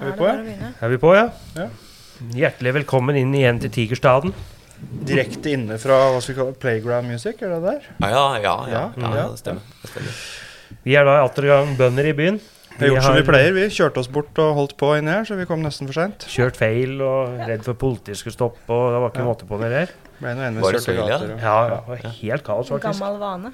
Er vi på, ja? Er vi på, ja? Ja. Hjertelig velkommen inn igjen til Tigerstaden. Direkte inne fra hva skal vi kalle playground music, er det der? Ja, ja, ja. ja, Ja, ja det stemmer. Det stemmer. Vi er da atter gang bønder i byen. Vi har gjort som vi pleier. Vi kjørte oss bort og holdt på inni her, så vi kom nesten for seint. Kjørt feil og redd for politiet skulle stoppe, og det var ikke Ja. måte på det der. Ble noe Var det så ille, ja? det var helt kaos, faktisk. Gammel vane.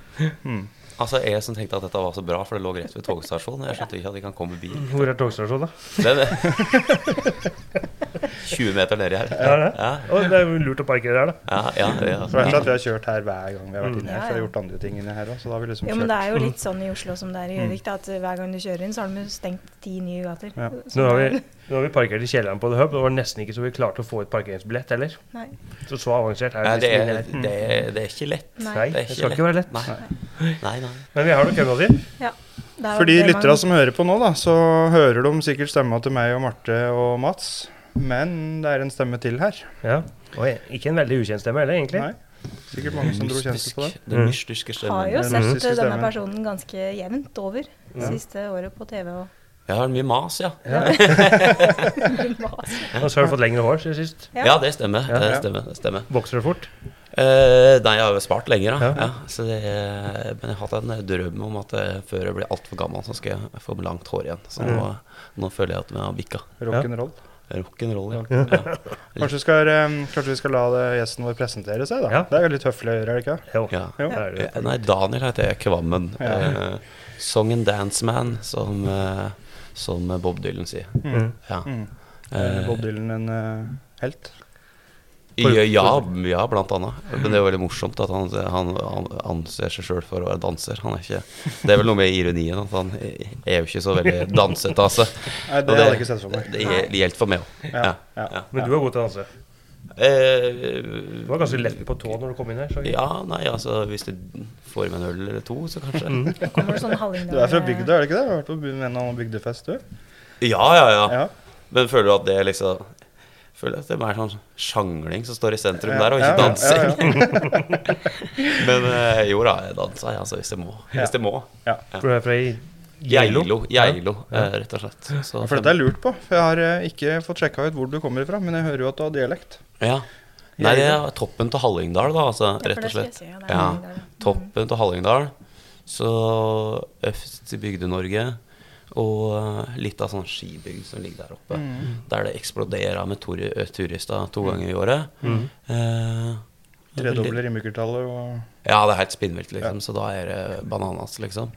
Altså, Jeg som tenkte at dette var så bra, for det lå rett ved togstasjonen. Jeg skjønte ikke at de kan komme bil. Hvor er togstasjonen, da? Det er det. 20 meter nedi her. Ja, det. Ja, Og det er jo lurt å parkere her, da. ja, ja, ja. Så det er at vi har kjørt her hver gang vi har vært inne her. Så vi har gjort andre ting inni her også, Så da har vi liksom Jo, men det er jo litt sånn i Oslo som det er i Gjøvik, at hver gang du kjører inn, så har de stengt ti nye gater. Ja. Nå har, vi, nå har vi parkert i kjelleren på The Hub. Det var nesten ikke så vi klarte å få et parkeringsbillett heller. er- Nei. Så så avansert er det det, nesten er, det, er, det er ikke lett. Nei. Nei, det det ikke skal lett. ikke være lett. Nei, nei. nei. Men vi har nok kønna si. Ja. Det er jo For de lytterne som hører på nå, da, så hører de sikkert stemma til meg og Marte og Mats. Men det er en stemme til her. Ja. Og ikke en veldig ukjent stemme heller, egentlig. Nei. Sikkert mange som dro kjensel på det. Den mystiske stemmen. har jo sett denne personen ganske jevnt over Ja. siste året på TV. og Jeg har mye mas, ja. Og så har du fått lengre hår siden sist. Ja. Ja, det stemmer. Ja. Det stemmer, det stemmer. Vokser du fort? Eh, nei, jeg har jo spart lenger, da. Ja. Ja. så det, men jeg har hatt en drøm om at eh, før jeg blir altfor gammel, så skal jeg få langt hår igjen. Så nå, nå føler jeg at vi har bikka. Rock'n'roll. Rock'n'roll, ja. ja. Kanskje, vi skal, eh, kanskje vi skal la det, gjesten vår presentere seg, da? Ja. Det er jo litt høflig å gjøre, er det ikke? Jo. ja. Jo. Det er det. Eh, Nei, Daniel heter jeg. Kvammen. Ja. Eh, song and dance man, som, eh, som Bob Dylan sier. Mm. Ja. Mm. Er Eh, Bob Dylan en eh, helt? ja, ja, ja, blant annet. Men det er jo veldig morsomt at han, han, han anser seg sjøl for å være danser. Han er ikke Det er vel noe med ironien at han er jo ikke så veldig dansete av seg. Nei, det hadde jeg ikke sett for meg. Det, gjelder for meg òg. Ja, ja. ja. Men du er god til å danse. Eh, Du var ganske lett på tå når du kom inn her. Så. ja, nei, altså Hvis du får med en øl eller to, så kanskje. Mm. Sånn Du er fra bygda, er det ikke det? Du har vært på en eller annen bygdefest, du? Ja, ja, ja. Ja. Men føler du at det liksom Føler at det er mer sånn sjangling som står i sentrum Ja, der, og ikke ja, ja, dansing. ja, Men eh, jo da, jeg danser, jeg, altså, hvis jeg må. Hvis jeg må. For du er fra Geilo? Geilo, eh, rett og slett. Så, For dette er lurt på. For jeg har ikke fått sjekka ut hvor du kommer fra, men jeg hører jo at du har dialekt. Ja. Nei, det er toppen til Hallingdal, da, altså, rett og slett. si, ja, Ja, toppen til Hallingdal. Så øst i Bygde-Norge. Og eh, litt av sånn skibygd som ligger der oppe. Der det eksploderer med turister to ganger i året. Mm. Eh, Tredobler innbyggertallet og Ja, det er helt spinnvilt, liksom. Så da er det bananas, liksom.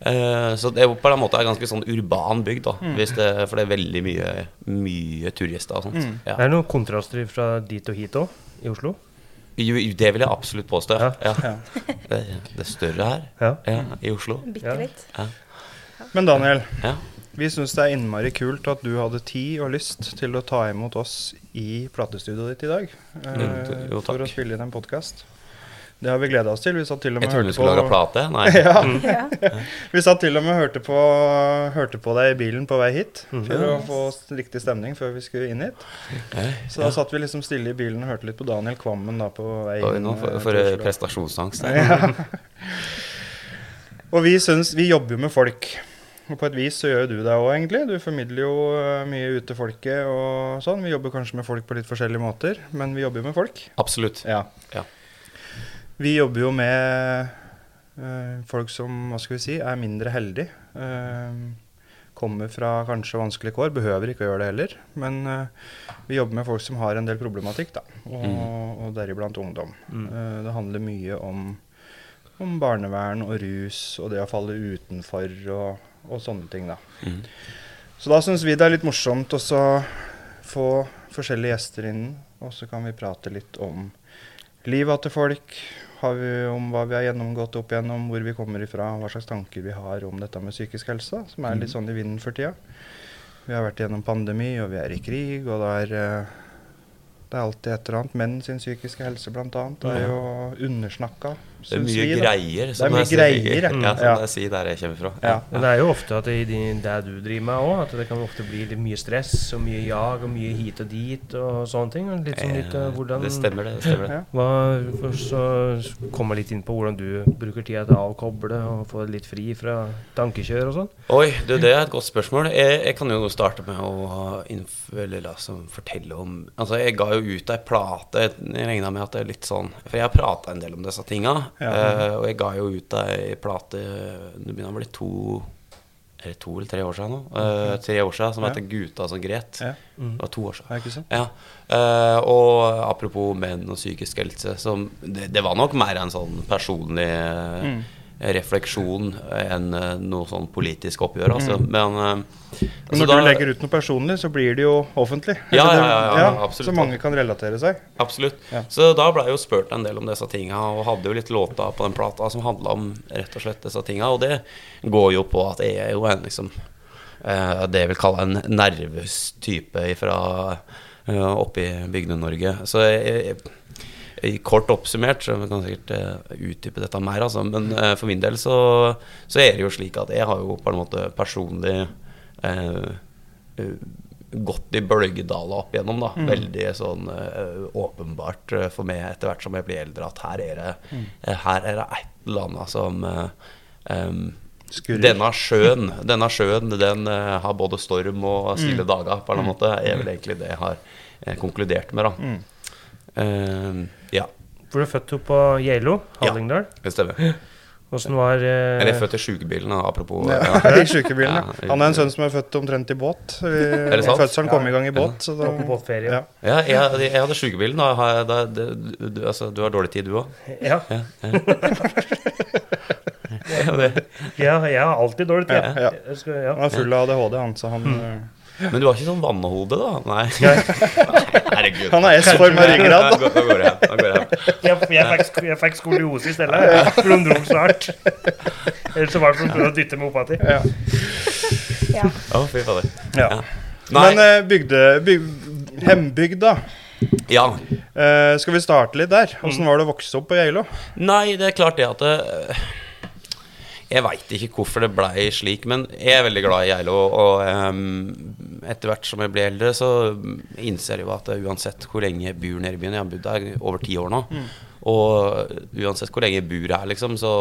Eh, så det er på en måte en ganske sånn urban bygd, da. Hvis det, for det er veldig mye, mye turister og sånt. Ja. Er det noen kontraster fra dit og hit òg, i Oslo? Jo, det vil jeg absolutt påstå. Ja. Ja. Det, det er større her Ja. ja, i Oslo. Bitte Ja. litt. Men Daniel, Ja. Vi syns det er innmari kult at du hadde tid og lyst til å ta imot oss i platestudioet ditt i dag. eh, Jo, jo, takk. for å spille inn en podkast. Det har vi gleda oss til. Vi satt til og med Jeg trodde du skulle skulle lage plate. Nei. ja, Ja. Vi satt til og med hørte på, hørte på deg i bilen på vei hit Mhm. for å få riktig stemning før vi skulle inn hit. Så da satt vi liksom stille i bilen og hørte litt på Daniel Kvammen da på vei inn. nå for, eh, for prestasjonsangst. Ja. Og vi syns Vi jobber jo med folk. Og på et vis så gjør jo du det òg, egentlig. Du formidler jo eh, mye ut til folket og sånn. Vi jobber kanskje med folk på litt forskjellige måter, men vi jobber jo med folk. Absolutt. Ja. Ja. Vi jobber jo med eh, folk som, hva skal vi si, er mindre heldige. Eh, kommer fra kanskje vanskelige kår. Behøver ikke å gjøre det heller. Men vi jobber med folk som har en del problematikk, da. Og, Mm. og deriblant ungdom. Mm. Det handler mye om, om barnevern og rus og det å falle utenfor og, og sånne ting, da. Mm. Så da syns vi det er litt morsomt å få forskjellige gjester inn, og så kan vi prate litt om livet til folk. Har vi om hva vi har gjennomgått opp igjennom, hvor vi kommer ifra, hva slags tanker vi har om dette med psykisk helse, som er litt sånn i vinden for tida. Vi har vært gjennom pandemi, og vi er i krig, og det er, eh, det er alltid et eller annet. Menn sin psykiske helse, det er jo undersnakka. Det er mye vi, greier. Det er som mye jeg sier. greier, ja. Ja, som Ja. jeg sier der jeg kommer fra. Ja. Men det er jo ofte at det, de- det du driver med òg, at det kan ofte bli litt mye stress og mye jag og mye hit og dit og sånne ting. og Litt sånn litt eh, hvordan Det stemmer, det. det, stemmer det. Hva, for så komme litt inn på hvordan du bruker tida til å avkoble og få litt fri fra tankekjør og sånn. Oi, du, det er et godt spørsmål. Jeg, jeg kan jo starte med å eller, altså, fortelle om Altså, jeg ga jo ut ei plate. Jeg regna med at det er litt sånn For jeg har prata en del om disse tinga. Ja. eh, og jeg ga jo ut ei plate Det begynner å bli to eller to eller tre år siden nå? Uh, tre år siden, som Ja. heter 'Guta som gret'. Ja. Det var to år siden. Ikke sant? Ja. Uh, og apropos menn og psykisk helse, som det, det var nok mer en sånn personlig Mm. Refleksjon enn eh, noe sånn politisk oppgjør, altså. Men, eh, Men altså når da- du legger ut noe personlig, så blir det jo offentlig. Ja, ja, ja, absolutt. Så mange kan relatere seg. Absolutt. Så da ble jeg jo spurt en del om disse tinga, og hadde jo litt låta på den plata som handla om rett og slett disse tinga, og det går jo på at jeg er jo en liksom eh, det jeg vil kalle en nervøs type fra oppe i Bygde-Norge. Så jeg, jeg, Kort oppsummert, så vi kan sikkert eh, utdype dette mer, altså. Men eh, for min del så, så er det jo slik at jeg har jo på en måte personlig eh, eh, gått i bølgedaler opp igjennom, da. Veldig sånn åpenbart for meg etter hvert som jeg blir eldre, at her er det, eh, her er det et eller annet som em, denne sjøen, denne sjøen den uh, har både storm og stille dager, på en eller annen måte. er vel egentlig det jeg har konkludert med, da. Mm. Eh, ja, For du er født på Geilo, Ja. Det stemmer. Åssen var eh, Eller jeg er født i sjukebilen, apropos. Ja, Ja. I sjukebilen, ja. Han er en sønn som er født omtrent i båt. Er det sant? Fødselen kom i gang i båt. Så da, på båtferie. ja. Ja, jeg, jeg hadde sjukebilen. Da, har da, du, du, altså, du har dårlig tid, du òg? Ja. Ja, ja. Ja, ja, jeg har alltid dårlig tid. Ja, ja. Jeg skal, ja. Han er full av ADHD, han, så han eh, Men du har ikke sånn vannhode, da? Nei. Herregud. Han er S-form av ryggrad. Da går det hjem. Går hjem. Jeg, jeg, fikk, jeg fikk skoliose i stedet. For hun dro snart. Ellers så var det for å dytte meg opp igjen. Ja. Ja. Å, fy fader. Ja. Ja. Nei, Men eh, bygde, byg, Hembygda. ja. Uh, skal vi starte litt der? Åssen var det å vokse opp på Geilo? Nei, det er klart det at det, Jeg veit ikke hvorfor det blei slik, men jeg er veldig glad i Geilo. Og um, etter hvert som jeg blir eldre, så innser jeg jo at uansett hvor lenge jeg bor nede i byen Jeg har bodd der over ti år nå. Og uansett hvor lenge jeg bor her, liksom, så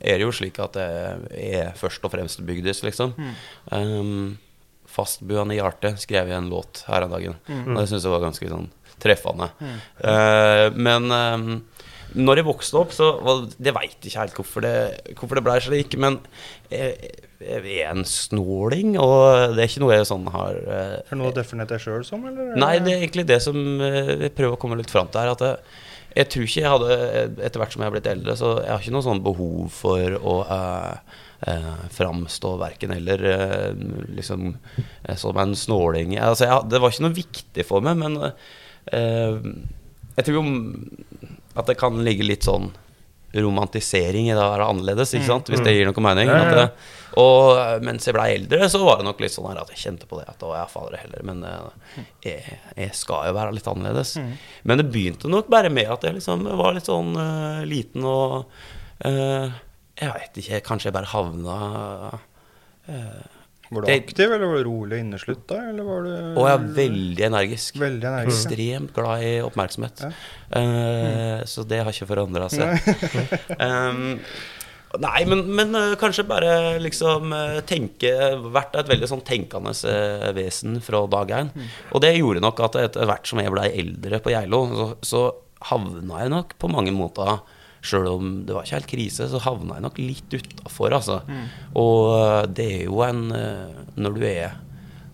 er det jo slik at jeg er først og fremst bygdis, liksom. Um, Fastbuende i hjertet skrev jeg en låt her en dagen. Og det syns jeg var ganske sånn treffende. Eh, men um, når jeg vokste opp, så Det veit ikke helt hvorfor det, hvorfor det ble slik, men jeg, jeg er en snåling, og det er ikke noe jeg sånn har eh, Er det noe å definere deg sjøl som, eller? Nei, det er egentlig det som vi jeg prøver å komme litt fram til her. At jeg, jeg tror ikke jeg hadde Etter hvert som jeg har blitt eldre, så jeg har ikke noe sånn behov for å eh, eh, framstå verken eller eh, liksom eh, som en snåling. Altså, jeg, det var ikke noe viktig for meg, men eh, jeg tror jo at det kan ligge litt sånn romantisering i det å være annerledes, ikke sant? hvis det gir noe mening. Det, og eh, mens jeg ble eldre, så var det nok litt sånn her at jeg kjente på det at å, jeg fader heller, men eh, jeg, jeg skal jo være litt annerledes. Men det begynte nok bare med at jeg liksom var litt sånn uh, liten og uh, Jeg veit ikke, kanskje jeg bare havna eh, Var du det- aktiv, eller var du rolig og inneslutta? Eller var du veldig energisk. Veldig energisk. Ekstremt glad i oppmerksomhet. Ja. Eh, så det har ikke forandra seg. um, nei, men, men eh, kanskje bare liksom eh, tenke Vært et veldig sånn tenkende vesen fra dag én. Og det gjorde nok at etter hvert som jeg blei eldre på Geilo, så, så havna jeg nok på mange måter sjøl om det var ikke helt krise, så havna jeg nok litt utafor, altså. Og eh, det er jo en eh, Når du er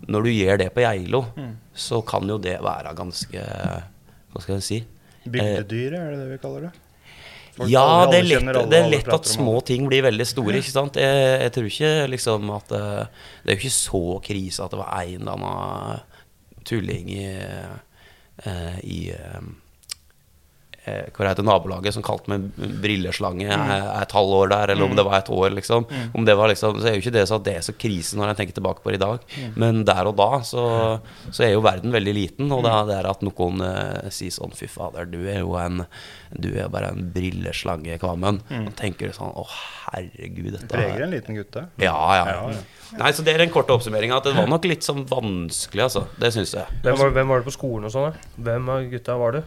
Når du gjør det på Geilo, så kan jo det være ganske Hva skal jeg si? Bygdedyret, er det det vi kaller det? Folk- ja, alle- det er lett, alle, det er lett at små ting blir veldig store. ikke sant? Jeg, jeg tror ikke liksom at eh, Det er jo ikke så krise at det var en eller annen tulling i, eh, i eh, eh, hva heter nabolaget som kalte meg brilleslange Mm. eh, et halvår der, eller om det var et år, liksom. Om det var liksom så er jo ikke det så det er så krise når jeg tenker tilbake på det i dag. Mm. Men der og da så, så er jo verden veldig liten, og det er er at noen uh, sier sånn Fy fader, du er jo en Du er bare en brilleslange, i Kvammen. Og tenker du sånn Å, herregud, dette Mm. Preger en liten gutt, det. Ja, ja. Ja, ja. Nei, så det er en kort oppsummering. At det var nok litt sånn vanskelig, altså. Det syns jeg. Hvem var, hvem var det på skolen og sånn? da? Hvem av gutta var du?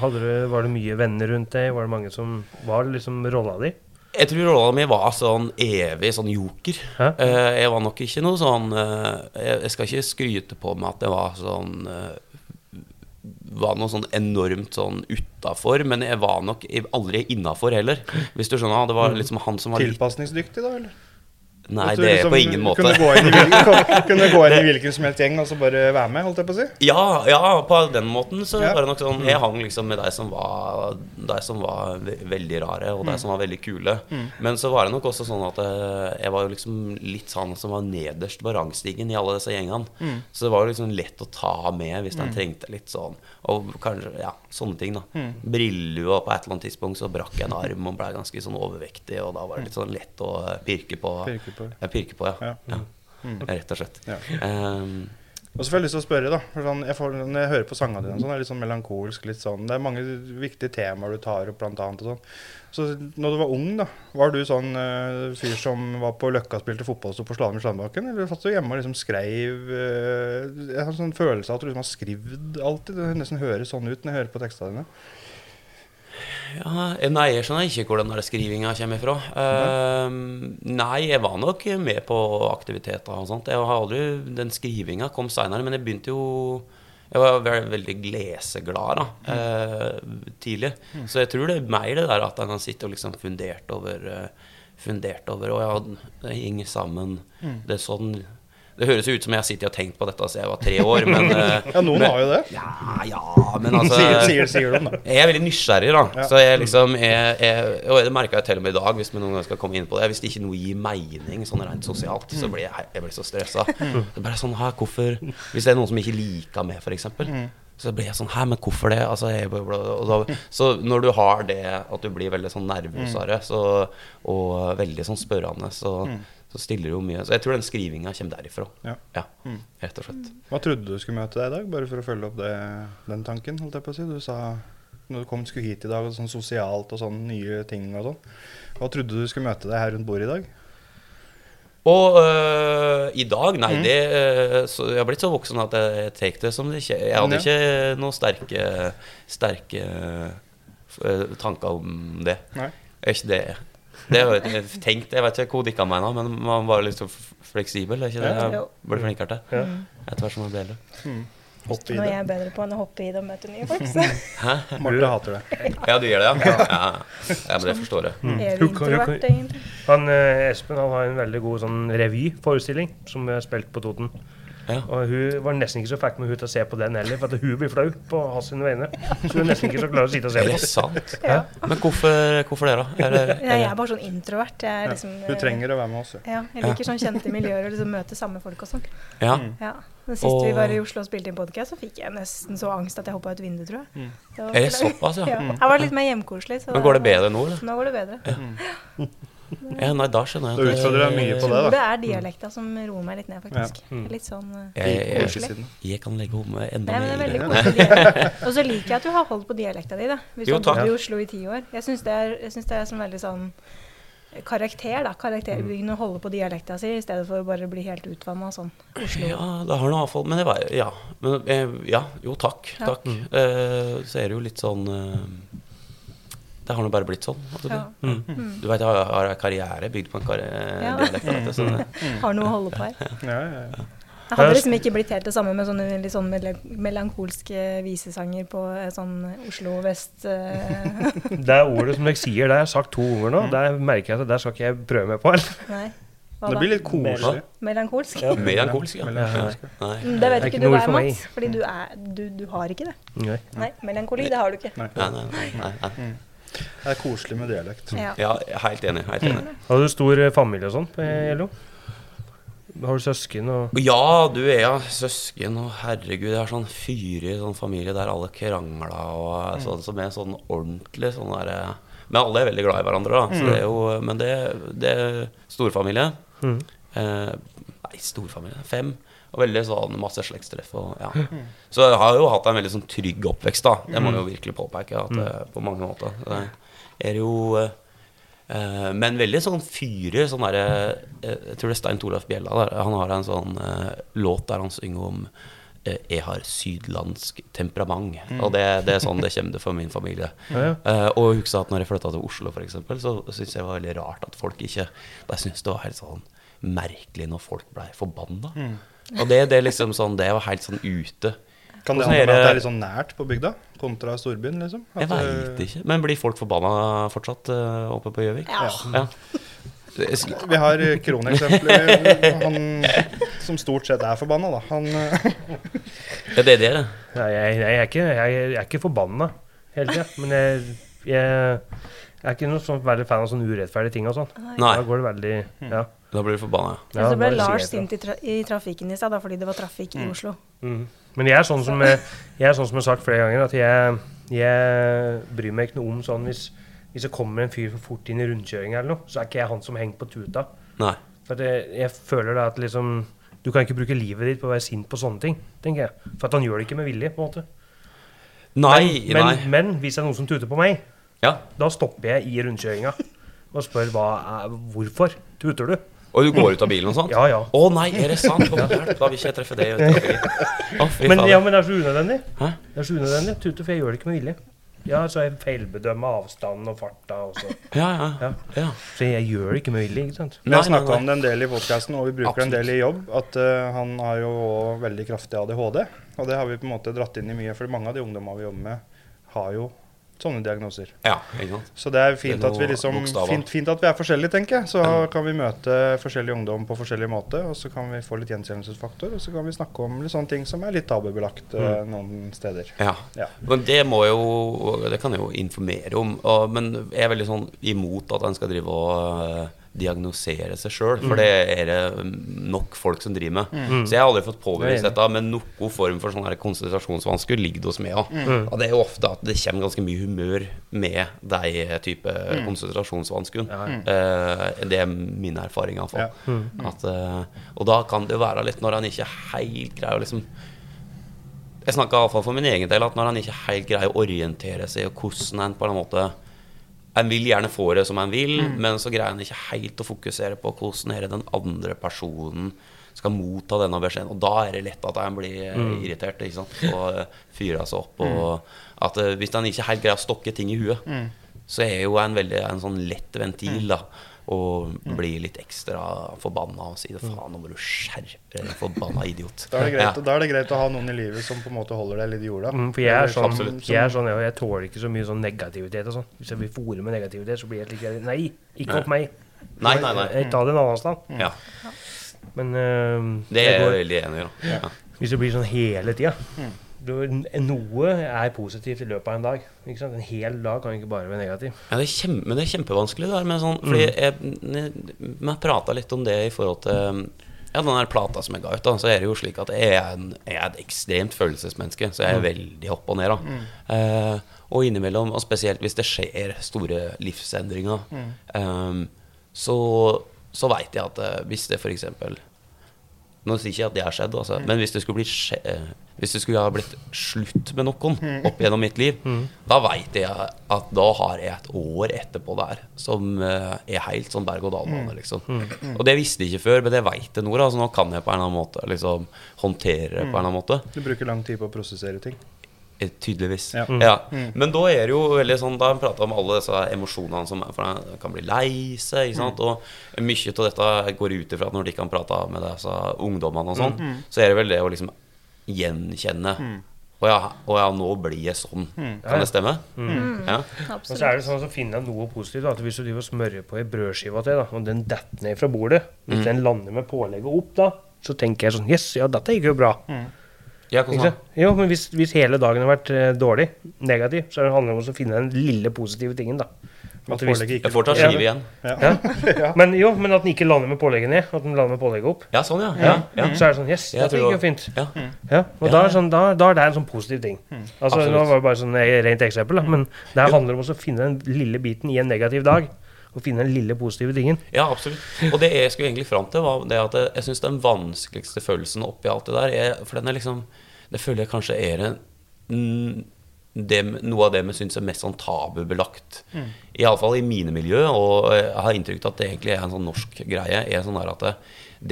Hadde du? Var det mye venner rundt deg? Var det mange som var liksom rolla di? Jeg tror rolla mi var sånn evig sånn joker. Hæ? Eh, jeg var nok ikke noe sånn eh, jeg, jeg skal ikke skryte på meg at jeg var sånn eh, var noe sånn enormt sånn utafor, men jeg var nok aldri innafor heller. Hvis du skjønner? Det var liksom han som var Tilpasningsdyktig, da, eller? Nei, det er liksom på ingen måte. Kunne gå, inn i, hvil- kunne gå inn i hvilken som helst gjeng og så bare være med, holdt jeg på å si? Ja, ja, på den måten så Ja. var det nok sånn Jeg hang liksom med de som var De som var ve veldig rare, og de som var veldig kule. Men så var det nok også sånn at eh, jeg var jo liksom litt sånn som var nederst på rangstigen i alle disse gjengene. Så det var jo liksom lett å ta med hvis de trengte litt sånn Og kanskje, ja, sånne ting, da. Brillelua på et eller annet tidspunkt så brakk jeg en arm og ble ganske sånn overvektig, og da var det litt sånn lett å pirke på. Pirke på. Ja, pirke på, ja. Ja. ja. Rett og slett. Um, Og så får jeg lyst til å spørre, da. For sånn, jeg får, når jeg hører på sangene dine, sånn, det er litt sånn melankolsk. litt sånn, Det er mange viktige temaer du tar opp, blant annet. Og sånn. Så når du var ung, da, var du sånn uh, fyr som var på Løkka og spilte fotball og sto på Slalåm i Slandbakken? Eller satt du hjemme og liksom skreiv uh, Jeg har en sånn følelse av at du liksom har skrevet alltid. Det nesten høres sånn ut når jeg hører på tekstene dine. Ja, nei, jeg skjønner ikke hvor den der skrivinga kommer fra. Ehm, nei, jeg var nok med på aktiviteter og sånt. Jeg har aldri, Den skrivinga kom seinere, men jeg begynte jo Jeg var veldig, veldig leseglad da, eh, tidlig. Så jeg tror det er mer det der at en kan sitte og liksom fundert over uh, Fundert over Og ja, det henger sammen. Det er sånn Det høres jo ut som jeg har sittet og tenkt på dette siden jeg var tre år, men eh, Ja, noen men, har jo det. Ja, ja, men altså sier, sier, sier de, da. jeg er veldig nysgjerrig, da. Ja. Så jeg liksom jeg, jeg, Og det merka jeg til og med i dag, hvis vi noen gang skal komme inn på det. Hvis det ikke noe gir mening sånn rent sosialt, så blir jeg, jeg blir så stressa. Det er bare sånn, hæ, hvorfor Hvis det er noen som ikke liker meg, f.eks. Så blir jeg sånn Hæ, men hvorfor det? Altså, da, så når du har det at du blir veldig sånn nervøs av det, så, og veldig sånn spørrende, så, så stiller det jo mye Så jeg tror den skrivinga kommer derifra. Ja. Ja, rett og slett. Hva trodde du skulle møte deg i dag, bare for å følge opp det, den tanken? holdt jeg på å si. Du sa når du kom skulle hit i dag, og sånn sosialt og sånn nye ting og sånn. Hva trodde du skulle møte deg her rundt bordet i dag? Og øh, i dag, nei, det øh, så Jeg har blitt så voksen at jeg tar det som det ikke Jeg hadde Ja. ikke noen sterke Sterke øh, tanker om det. Nei. Ikke det Det har jeg tenkt, jeg vet ikke hvor dikka meg nå, men man var litt så f- fleksibel. Er ikke det jeg ble flinkere til? Ja. Etter hvert som man ble eldre. Hopp i Noe jeg er bedre på enn å hoppe i det og møte nye folk. Så Marte hater det. Ja, du gjør det, ja? Ja, ja men det forstår jeg. er Du du introvert, egentlig. Han, eh, Espen han har en veldig god sånn revyforestilling som vi har spilt på Toten. Ja. Og hun var nesten ikke så fikk med hun til å se på den heller, for at hun blir flau på hans sine vegne. Så hun er nesten ikke så klar å sitte og se på. det er sant? Ja. Men hvorfor, hvorfor det, da? Er det, er det? jeg er bare sånn introvert. Jeg, er liksom, Du trenger å være med oss. ja. Jeg liker sånn kjente miljøer og liksom møte samme folk og sånn. ja. Ja. Den siste vi var i Oslo og spilte inn podkast, så fikk jeg nesten så angst at jeg hoppa ut vinduet, tror jeg. Det var Er det såpass, ja? ja. Her var litt mer hjemkoselig. så Men går det bedre nå, eller? Nå går det bedre. Ja, nei, da skjønner jeg. Da utfordrer jeg mye på det, Det er dialekta som roer meg litt ned, faktisk. Litt sånn eh, Jeg, jeg, kan legge om enda Nei, men det er mer. veldig koselig. Og så liker jeg at du har holdt på dialekta di, da. Hvis Jo, du har bodd i Oslo i ti år. Jeg syns det, er- jeg synes det er som veldig sånn karakter, da. Karakterbyggende å holde på dialekta si i stedet for å bare bli helt utvanna sånn. Oslo. Ja, det har nå iallfall Men det var Ja. Men, eh, ja jo, takk. Takk. Takk. Uh, så er det jo litt sånn eh, Det har nå bare blitt sånn. Altså, Ja. mm. Du vet, jeg har, har en karriere bygd på en karri Ja. dialekt. du, Har noe å holde på her. Ja, ja, ja. Jeg hadde liksom ikke blitt helt det samme med sånne litt sånn melankolske visesanger på eh, sånn Oslo vest eh, Det er ordet som dere sier, det har jeg sagt to ganger nå. Der merker jeg at det der skal ikke jeg prøve meg på. Nei. Hva Det blir litt koselig. Melankolsk? Ja. Melankolsk, ja. Melankolsk. Nei. Mm, Det vet Det ikke du hva er. Mats. Fordi du, er, du, du har ikke det. Nei. Nei, melankoli, det har du ikke. Nei. Nei, nei, nei, nei, nei. Det er koselig med dialekt. Ja. Ja, helt enig. Helt enig. Har du stor eh, familie og sånn på LO? Har du søsken og Ja, du er ja søsken, og herregud, jeg har sånn fyrig sånn familie der alle krangla og sånn som er sånn ordentlig sånn der Men alle er veldig glad i hverandre, da. Så det er jo, men det, det er storfamilie. Mm. Eh, nei, storfamilie. Fem. Og veldig sånn masse slektstreff. Og, ja. Så jeg har jo hatt en veldig sånn trygg oppvekst, da. Det må jeg jo virkelig påpeke. At, mm. på mange måter. Det er jo eh, Eh, men veldig sånn fyrig. Sånn derre eh, Jeg tror det er Stein Torleif Bjella der. Han har en sånn eh, låt der han synger om eh, 'Jeg har sydlandsk temperament'. Og det, det er sånn det kommer det for min familie. Eh, og husk at når jeg flytta til Oslo, eksempel, så syntes jeg det var veldig rart at folk ikke De syntes det var helt sånn merkelig når folk blei forbanna. Og det, det liksom sånn Det var helt sånn ute. Kan det om at det er litt sånn nært på bygda kontra storbyen, liksom? At, jeg veit ikke. Men blir folk forbanna fortsatt eh, oppe på Gjøvik? Ja. Ja. Vi har eh, kroneksempler. Han som stort sett er forbanna, da. Han eh, Ja, det er det. det. Nei, jeg, jeg, er ikke, jeg, jeg er ikke forbanna hele tida. Men jeg, jeg, jeg er ikke noe sånn veldig fan av sånne urettferdige ting og sånn. Da går det veldig Ja. Da blir du forbanna. Ja, så ble Lars sint i, tra i trafikken i stad fordi det var trafikk i Oslo. Mm. Men jeg er sånn som jeg, jeg er sånn som jeg har sagt flere ganger, at jeg, jeg bryr meg ikke noe om sånn hvis, hvis det kommer en fyr for fort inn i rundkjøringa eller noe, så er ikke jeg han som henger på tuta. Nei. For jeg, jeg føler da at liksom Du kan ikke bruke livet ditt på å være sint på sånne ting, tenker jeg. For at han gjør det ikke med vilje, på en måte. Nei, men, nei. Men, men hvis det er noen som tuter på meg, Ja. da stopper jeg i rundkjøringa og spør hva hvorfor tuter du? Og du går ut av bilen og sånt? Ja, ja. Å nei, er det sant? Å, hjelp, da vil ikke jeg treffe deg. Å, Men, ja, men det er så unødvendig. Hæ? Det er så unødvendig. Tute, for jeg gjør det ikke med vilje. Ja, så jeg feilbedømmer avstanden og farta også. Ja, ja. Ja. ja. Så jeg gjør det ikke med vilje, ikke sant. Vi har snakka om det en del i podkasten, og vi bruker det en del i jobb. At uh, han har jo veldig kraftig ADHD. Og det har vi på en måte dratt inn i mye, for mange av de ungdommene vi jobber med, har jo sånne diagnoser. Ja. Så det er fint, Det er at, vi liksom, fint, fint at vi er forskjellige, tenker jeg. Så kan vi møte forskjellig ungdom på forskjellig måte, og så kan vi få litt gjenkjennelsesfaktor. Og så kan vi snakke om litt sånne ting som er litt tabubelagt mm. noen steder. Ja. Ja. Men det må jo Det kan jeg jo informere om. Og, men jeg er veldig sånn imot at en skal drive og eh, diagnosere seg sjøl, for det er det nok folk som driver med. Så jeg har aldri fått påvist er dette, men noen form for sånn konsentrasjonsvansker ligger det hos meg òg. Og det er jo ofte at det kommer ganske mye humør med de type konsentrasjonsvanskene. Uh, det er min erfaring, iallfall. Ja. At, uh, og da kan det jo være litt når han ikke helt greier å liksom Jeg snakker iallfall for min egen del at når han ikke helt greier å orientere seg, og hvordan en på en måte En vil gjerne få det som en vil, men så greier han ikke helt å fokusere på hvordan er den andre personen skal motta denne beskjeden. Og da er det lett at en blir mm. irritert og eh, fyrer seg opp. Og at eh, Hvis han ikke helt greier å stokke ting i huet, så er jo en veldig en sånn lett ventil. da og blir litt ekstra forbanna og sier 'faen, nå må du skjerpe deg, forbanna idiot'. Da er, det greit, Ja. da er det greit å ha noen i livet som på en måte holder deg litt i jorda. Mm, for jeg er sånn, Absolutt. jeg, er sånn jeg, jeg tåler ikke så mye sånn negativitet og sånn. Hvis jeg blir fòret med negativitet, så blir jeg litt Nei, ikke opp meg. Nei, nei, nei. Jeg tar det en annen sted. Ja, Men uh, det er jeg går, veldig enig i. Ja. hvis det blir sånn hele tida Mm. Noe er positivt i løpet av en dag. Ikke sant? En hel dag kan ikke bare være negativ. Ja, det er kjempe, men det er kjempevanskelig det der med sånn Fordi jeg, jeg prata litt om det i forhold til Ja, den der plata som jeg ga ut, da, så er det jo slik at jeg er, en, jeg er et ekstremt følelsesmenneske. Så jeg er veldig opp og ned, da. Eh, og innimellom, og spesielt hvis det skjer store livsendringer, eh, så, så veit jeg at eh, hvis det f.eks. Nå sier ikke at det har skjedd, altså, men hvis det skje, eh, Hvis det skulle ha blitt slutt med noen opp gjennom mitt liv, da veit jeg at da har jeg et år etterpå der som eh, er helt sånn berg-og-dal-bane, liksom. Og det visste jeg ikke før, men det veit jeg nå, da, så nå kan jeg på en eller annen måte liksom håndtere det på en eller annen måte. Du bruker lang tid på å prosessere ting. Eh, Tydeligvis. Ja. Ja. Mm. Men da er det jo veldig sånn Da prater om alle disse emosjonene som er, for han kan bli lei seg. Ikke sant? Og mye av dette går ut ifra at når de kan prate med disse ungdommene og sånn, så er det vel det å liksom gjenkjenne Å ja, ja, nå blir jeg sånn. Kan det stemme? Ja. Og så er det sånn som finner noe positivt. da, At Hvis du driver og smører på ei brødskive til, da, og den detter ned fra bordet Hvis Mm. den lander med pålegget opp, da, så tenker jeg sånn Yes, ja, dette gikk jo bra. Ja, Ikke sant? Jo, men hvis, hvis hele dagen har vært eh, dårlig, negativ, så handler det om å finne den lille positive tingen, da. At hvis- ikke Jeg får ta Ja. skive igjen. Ja. Men jo, men at den ikke lander med pålegget ned, at den lander med pålegget opp. Ja, sånn, ja. Ja. ja, ja. Så er det sånn Yes, dette gikk jo fint. ja. Ja, og Ja. Da, er det sånn, da, da er det en sånn positiv ting. Altså, Absolutt. nå var det bare sånn rent eksempel, da, men det her handler om å finne den lille biten i en negativ dag. Og finne den lille positive tingen. Ja, absolutt. Og det jeg skulle egentlig fram til, var det at jeg, jeg syns den vanskeligste følelsen oppi alt det der er For den er liksom Det føler jeg kanskje er en mm, det, noe av det vi syns er mest sånn tabubelagt. Mm. Iallfall i mine miljø, og jeg har inntrykk av at det egentlig er en sånn norsk greie. er sånn der at det,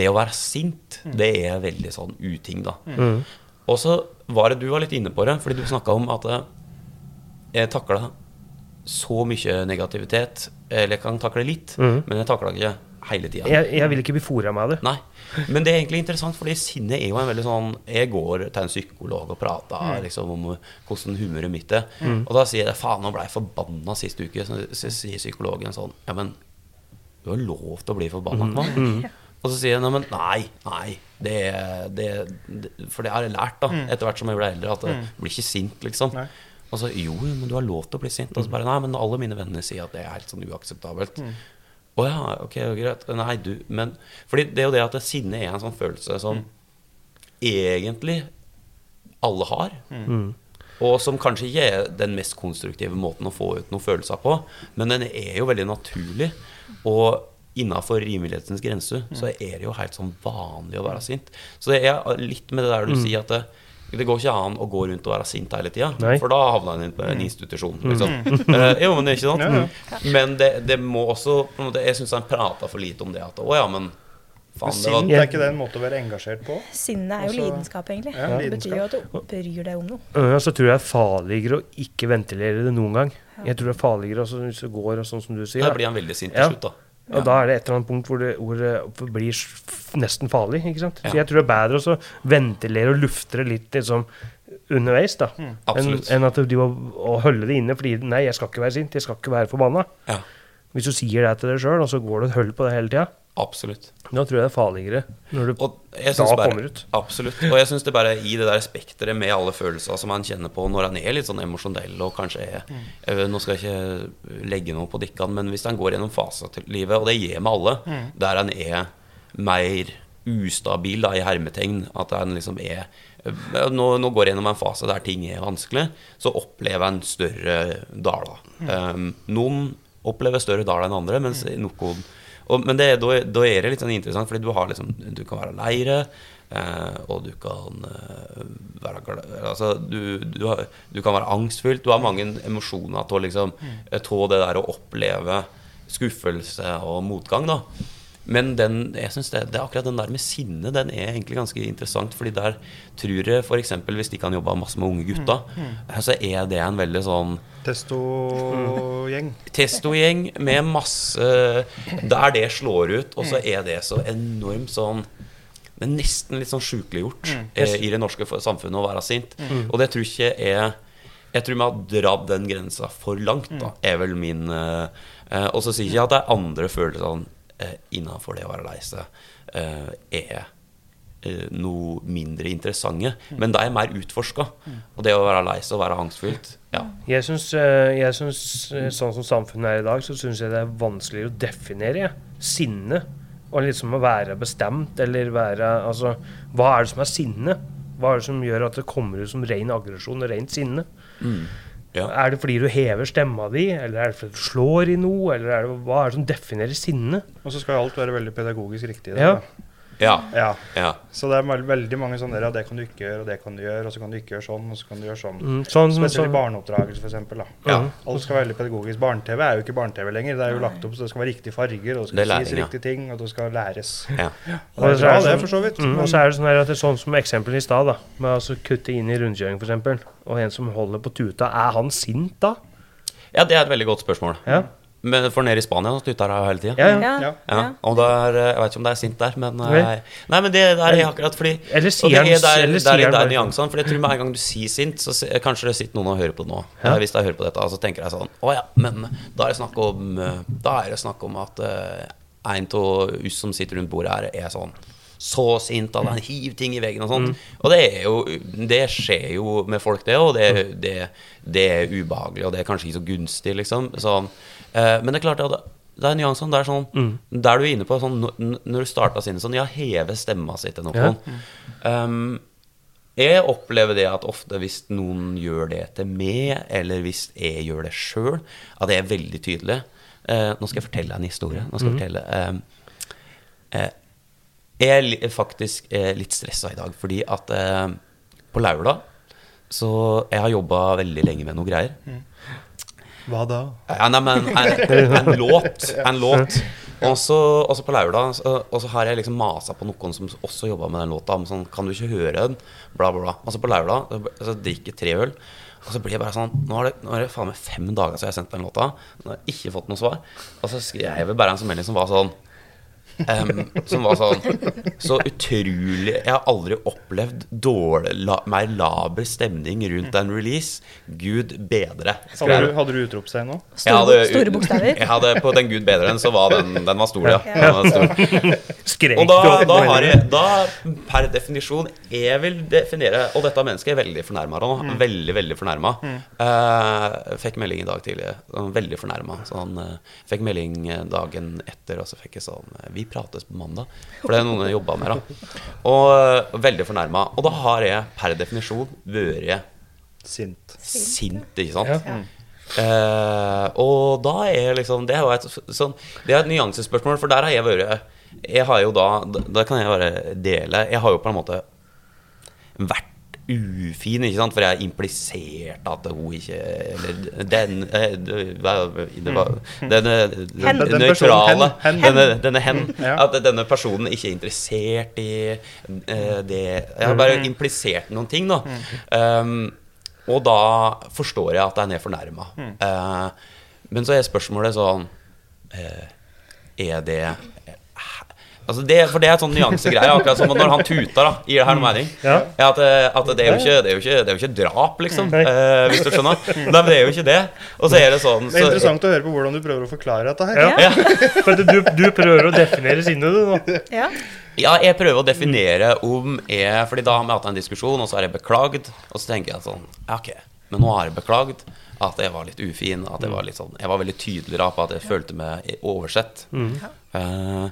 det å være sint, Mm. det er veldig sånn uting, da. Og så var det du var litt inne på det, fordi du snakka om at eh, jeg takla så mye negativitet. Eller jeg kan takle litt, mm. men jeg takla ikke hele tida. Jeg, jeg vil ikke bli fora med det. Nei. Men det er egentlig interessant, fordi sinnet er jo en veldig sånn Jeg går til en psykolog og prater liksom, om hvordan humøret mitt er. Og da sier jeg faen, nå ble jeg forbanna sist uke. Så, sier psykologen sånn Ja, men du har lov til å bli forbanna nå. Og så sier jeg nei, men nei, nei. Det, det, det, for det har jeg lært da etter hvert som jeg ble eldre, at jeg blir ikke sint, liksom. Nei. Og så jo, jo, men du har lov til å bli sint. Og så bare nei, men alle mine venner sier at det er helt sånn uakseptabelt. Å ja, ok, greit. Nei, du Men Fordi det er jo det at sinne er en sånn følelse som egentlig alle har. Og som kanskje ikke er den mest konstruktive måten å få ut noen følelser på, men den er jo veldig naturlig. Og innafor rimelighetens grense så er det jo helt sånn vanlig å være sint. Så det er litt med det der du sier at det, det går ikke an å gå rundt og være sint hele tida, for da havner en på en institusjon. Liksom. Eh, jo, men det er ikke sant? Ja, Men det, det må også på en måte, Jeg syns han prata for lite om det. At å ja, men Men faen, det var sint er ikke det en måte å være engasjert på? Sinne er jo Også- lidenskap, egentlig. Ja, det betyr jo at du bryr deg om noe. Ja, så tror jeg det er farligere å ikke ventilere det noen gang. Jeg tror det er farligere også hvis det går sånn som du sier. Da blir han veldig sint Ja. til slutt, da. Og da er det et eller annet punkt hvor det, hvor det blir nesten farlig. ikke sant? Ja. Så jeg tror det er bedre å ventilere og lufte det litt liksom, underveis, da. Enn en at du må holde det inne fordi Nei, jeg skal ikke være sint, jeg skal ikke være forbanna. Ja, Hvis du sier det til deg sjøl, og så går du og holder på det hele tida, absolutt. da tror jeg det er farligere når du da bare, kommer ut. Absolutt. Og jeg syns det bare i det der spekteret med alle følelser som han kjenner på når han er litt sånn emosjonell og kanskje er eh, Nå skal jeg ikke legge noe på dikkene, men hvis han går gjennom faser til livet, og det gir med alle, der han er mer ustabil, da, i hermetegn, at han liksom er eh, nå, nå går jeg gjennom en fase der ting er vanskelig, så opplever han større daler. Um, noen opplever større daler enn andre, mens noen og, Men det, da, da er det litt sånn interessant, fordi du har liksom Du kan være leire, eh, og du kan eh, være glad Altså, du, du, har, du kan være angstfylt. Du har mange emosjoner å liksom eh, det der å oppleve skuffelse og motgang, da. Men den, jeg synes det, det er akkurat den der med sinne den er egentlig ganske interessant. fordi der tror jeg f.eks. hvis de kan jobbe masse med unge gutta, så er det en veldig sånn Testo-gjeng. testogjeng med masse Der det slår ut, og så er det så enormt sånn Det er nesten litt sånn sjukeliggjort eh, i det norske samfunnet å være sint. Og det tror ikke jeg Jeg tror vi har dratt den grensa for langt, da, er vel min eh, eh, Og så sier jeg ikke at det er andre følelser sånn, eh, innafor det å være lei seg eh, er eh, noe mindre interessante. Men de er mer utforska. Og det å være lei seg og være angstfylt ja. Jeg syns, eh, jeg eh, sånn som samfunnet er i dag, så syns jeg det er vanskeligere å definere jeg. sinne. Og liksom å være bestemt, eller være Altså, hva er det som er sinne? Hva er det som gjør at det kommer ut som ren aggresjon og rent sinne? Ja. Er det fordi du hever stemma di, eller er det fordi du slår i noe, eller er det, hva er det som definerer sinne? Og så skal alt være veldig pedagogisk riktig. i Ja. da. Ja. Ja. ja. Så det er veldig mange sånne der, ja, det kan du ikke gjøre, og det kan du gjøre, og så kan du ikke gjøre sånn, og så kan du gjøre sånn. Mm, sånn, Spesielt i sånn, barneoppdragelse, for eksempel. Ja. Alt skal være veldig pedagogisk. Barne-TV er jo ikke barne-TV lenger. Det er jo lagt opp så det skal være riktige farger, og det skal Det sies riktige ting, og det skal læres. Ja. Og det er bra, det, for så vidt. Mm, og så er det sånn her at det er sånn som eksempel i stad. Med å altså kutte inn i rundkjøring, f.eks. Og en som holder på tuta. Er han sint da? ja, det er et veldig godt spørsmål. Ja. Men for nede i Spania så tuter jeg hele tida. Ja, ja. Ja. Ja. Ja, Ja. og er, eh, Jeg vet ikke om det er sint der, men Nei. eh, Nei, men det der er akkurat fordi Eller sier det han er der, der, der, er nyansene. For jeg tror med en gang du sier sint, så kanskje det sitter noen og hører på det nå. Ja. Eh, Hvis jeg hører på dette, så tenker jeg sånn Å ja, men da er det snakk om eh, Da er det snakk om at en av oss som sitter rundt bordet her, er sånn så sint at han hiver ting i veggen og sånt. Mm. Og det er jo Det skjer jo med folk, det, og det, det, det er ubehagelig, og det er kanskje ikke så gunstig, liksom. Sånn. Eh, men det er klart at det er nyansene. Det er sånn Mm. Der du er inne på sånn Når du starta sinnet sånn Ja, heve stemma si til noen. Ja. Um, jeg opplever det at ofte hvis noen gjør det til meg, eller hvis jeg gjør det sjøl, at det er veldig tydelig. Eh, nå skal jeg fortelle en historie. Nå skal jeg fortelle um, eh, Jeg er faktisk eh, litt stressa i dag, fordi at eh, på lørdag så Jeg har jobba veldig lenge med noe greier. Hva da? Ja, nei, men en, en låt. En låt. Og så på lørdag og så har jeg liksom masa på noen som også jobba med den låta. Om sånn, kan du ikke høre den? Bla, bla, bla. Og så på lørdag så, drikker jeg tre øl. Og så blir jeg bare sånn Nå er det, nå er det faen meg fem dager siden jeg har sendt den låta. Nå har jeg ikke fått noe svar. Og så skrev jeg bare en melding som var sånn em, som var sånn Så utrolig Jeg har aldri opplevd dårlig, la, mer laber stemning rundt en release. Gud bedre. Hadde du, hadde du utropstegn nå? Store, hadde- store bokstaver. Jeg hadde på den Gud bedre enn, så var den, den var stor, ja. Den var stor. Skrek Og da, da har jeg da, per definisjon Jeg vil definere Og dette mennesket er veldig fornærma nå. Veldig, veldig fornærma. Eh, fikk melding i dag tidlig. sånn Veldig fornærma. Så han uh, fikk melding eh, dagen etter, og så fikk jeg sånn eh, Vi prates på mandag. For det er noen jeg jobba med, da. Og eh, veldig fornærma. Og da har jeg per definisjon vært Sint. sint, ikke sant? Ja. Eh, og da er liksom Det er jo et sånn Det er et nyansespørsmål, for der har jeg vært Jeg har jo da Da kan jeg bare dele Jeg har jo på en måte vært ufin, ikke sant? For jeg har implisert at hun ikke Eller den eh, det var- Denne Den- den nøytrale. Denne, denne hen. At denne personen ikke er interessert i eh, det Jeg har bare implisert noen ting, da. Um, og da forstår jeg at jeg er fornærma. Uh, men så er spørsmålet sånn uh, Er det Altså det, for det er et sånn nyansegreie. Akkurat som når han tuter, da, gir det her noe mening. Ja. Ja, at, eh, at det, er jo ikke, det, er jo ikke, det er jo ikke drap, liksom. Nei. eh, hvis du skjønner. Nei, men det er jo ikke det. Og så er det sånn Det er interessant å høre på hvordan du prøver å forklare dette her. Ja. Ja. For du, du prøver å definere sinnet, du nå. Ja. Ja, jeg prøver å definere om jeg Fordi da har vi hatt en diskusjon, og så har jeg beklagd. Og så tenker jeg sånn ja, Ok, men nå har jeg beklagd at jeg var litt ufin. At jeg var litt sånn Jeg var veldig tydelig da på at jeg følte meg oversett. Eh,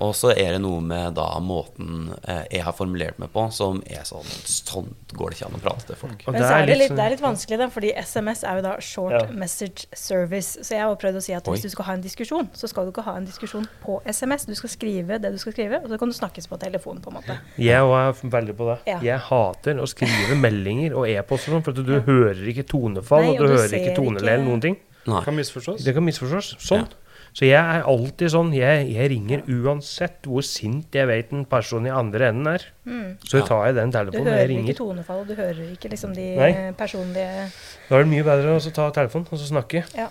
og så er det noe med da måten eh, jeg har formulert meg på, som er sånn Sånn går det ikke an å prate til folk. Og Men så er det litt, sånn- det er litt vanskelig, da, fordi SMS er jo da short Ja. message service. Så jeg har prøvd å si at Oi. hvis du skal ha en diskusjon, så skal du ikke ha en diskusjon på SMS. Du skal skrive det du skal skrive, og så kan du snakkes på telefon, på en måte. Jeg òg er veldig på det. Ja. Jeg hater å skrive meldinger og e-poster, sånn, for at du hører ikke tonefall, Nei, og du, og du hører ikke toneleie eller noen ting. Nei. Kan misforstås. Det kan misforstås. Sånn. Så jeg er alltid sånn. Jeg, jeg ringer uansett hvor sint jeg vet en person i andre enden er. Så tar jeg den Du telefonen og jeg hører ikke tonefall, og du hører ikke liksom de Nei. personlige Da er det mye bedre å ta telefonen og så snakke. Ja.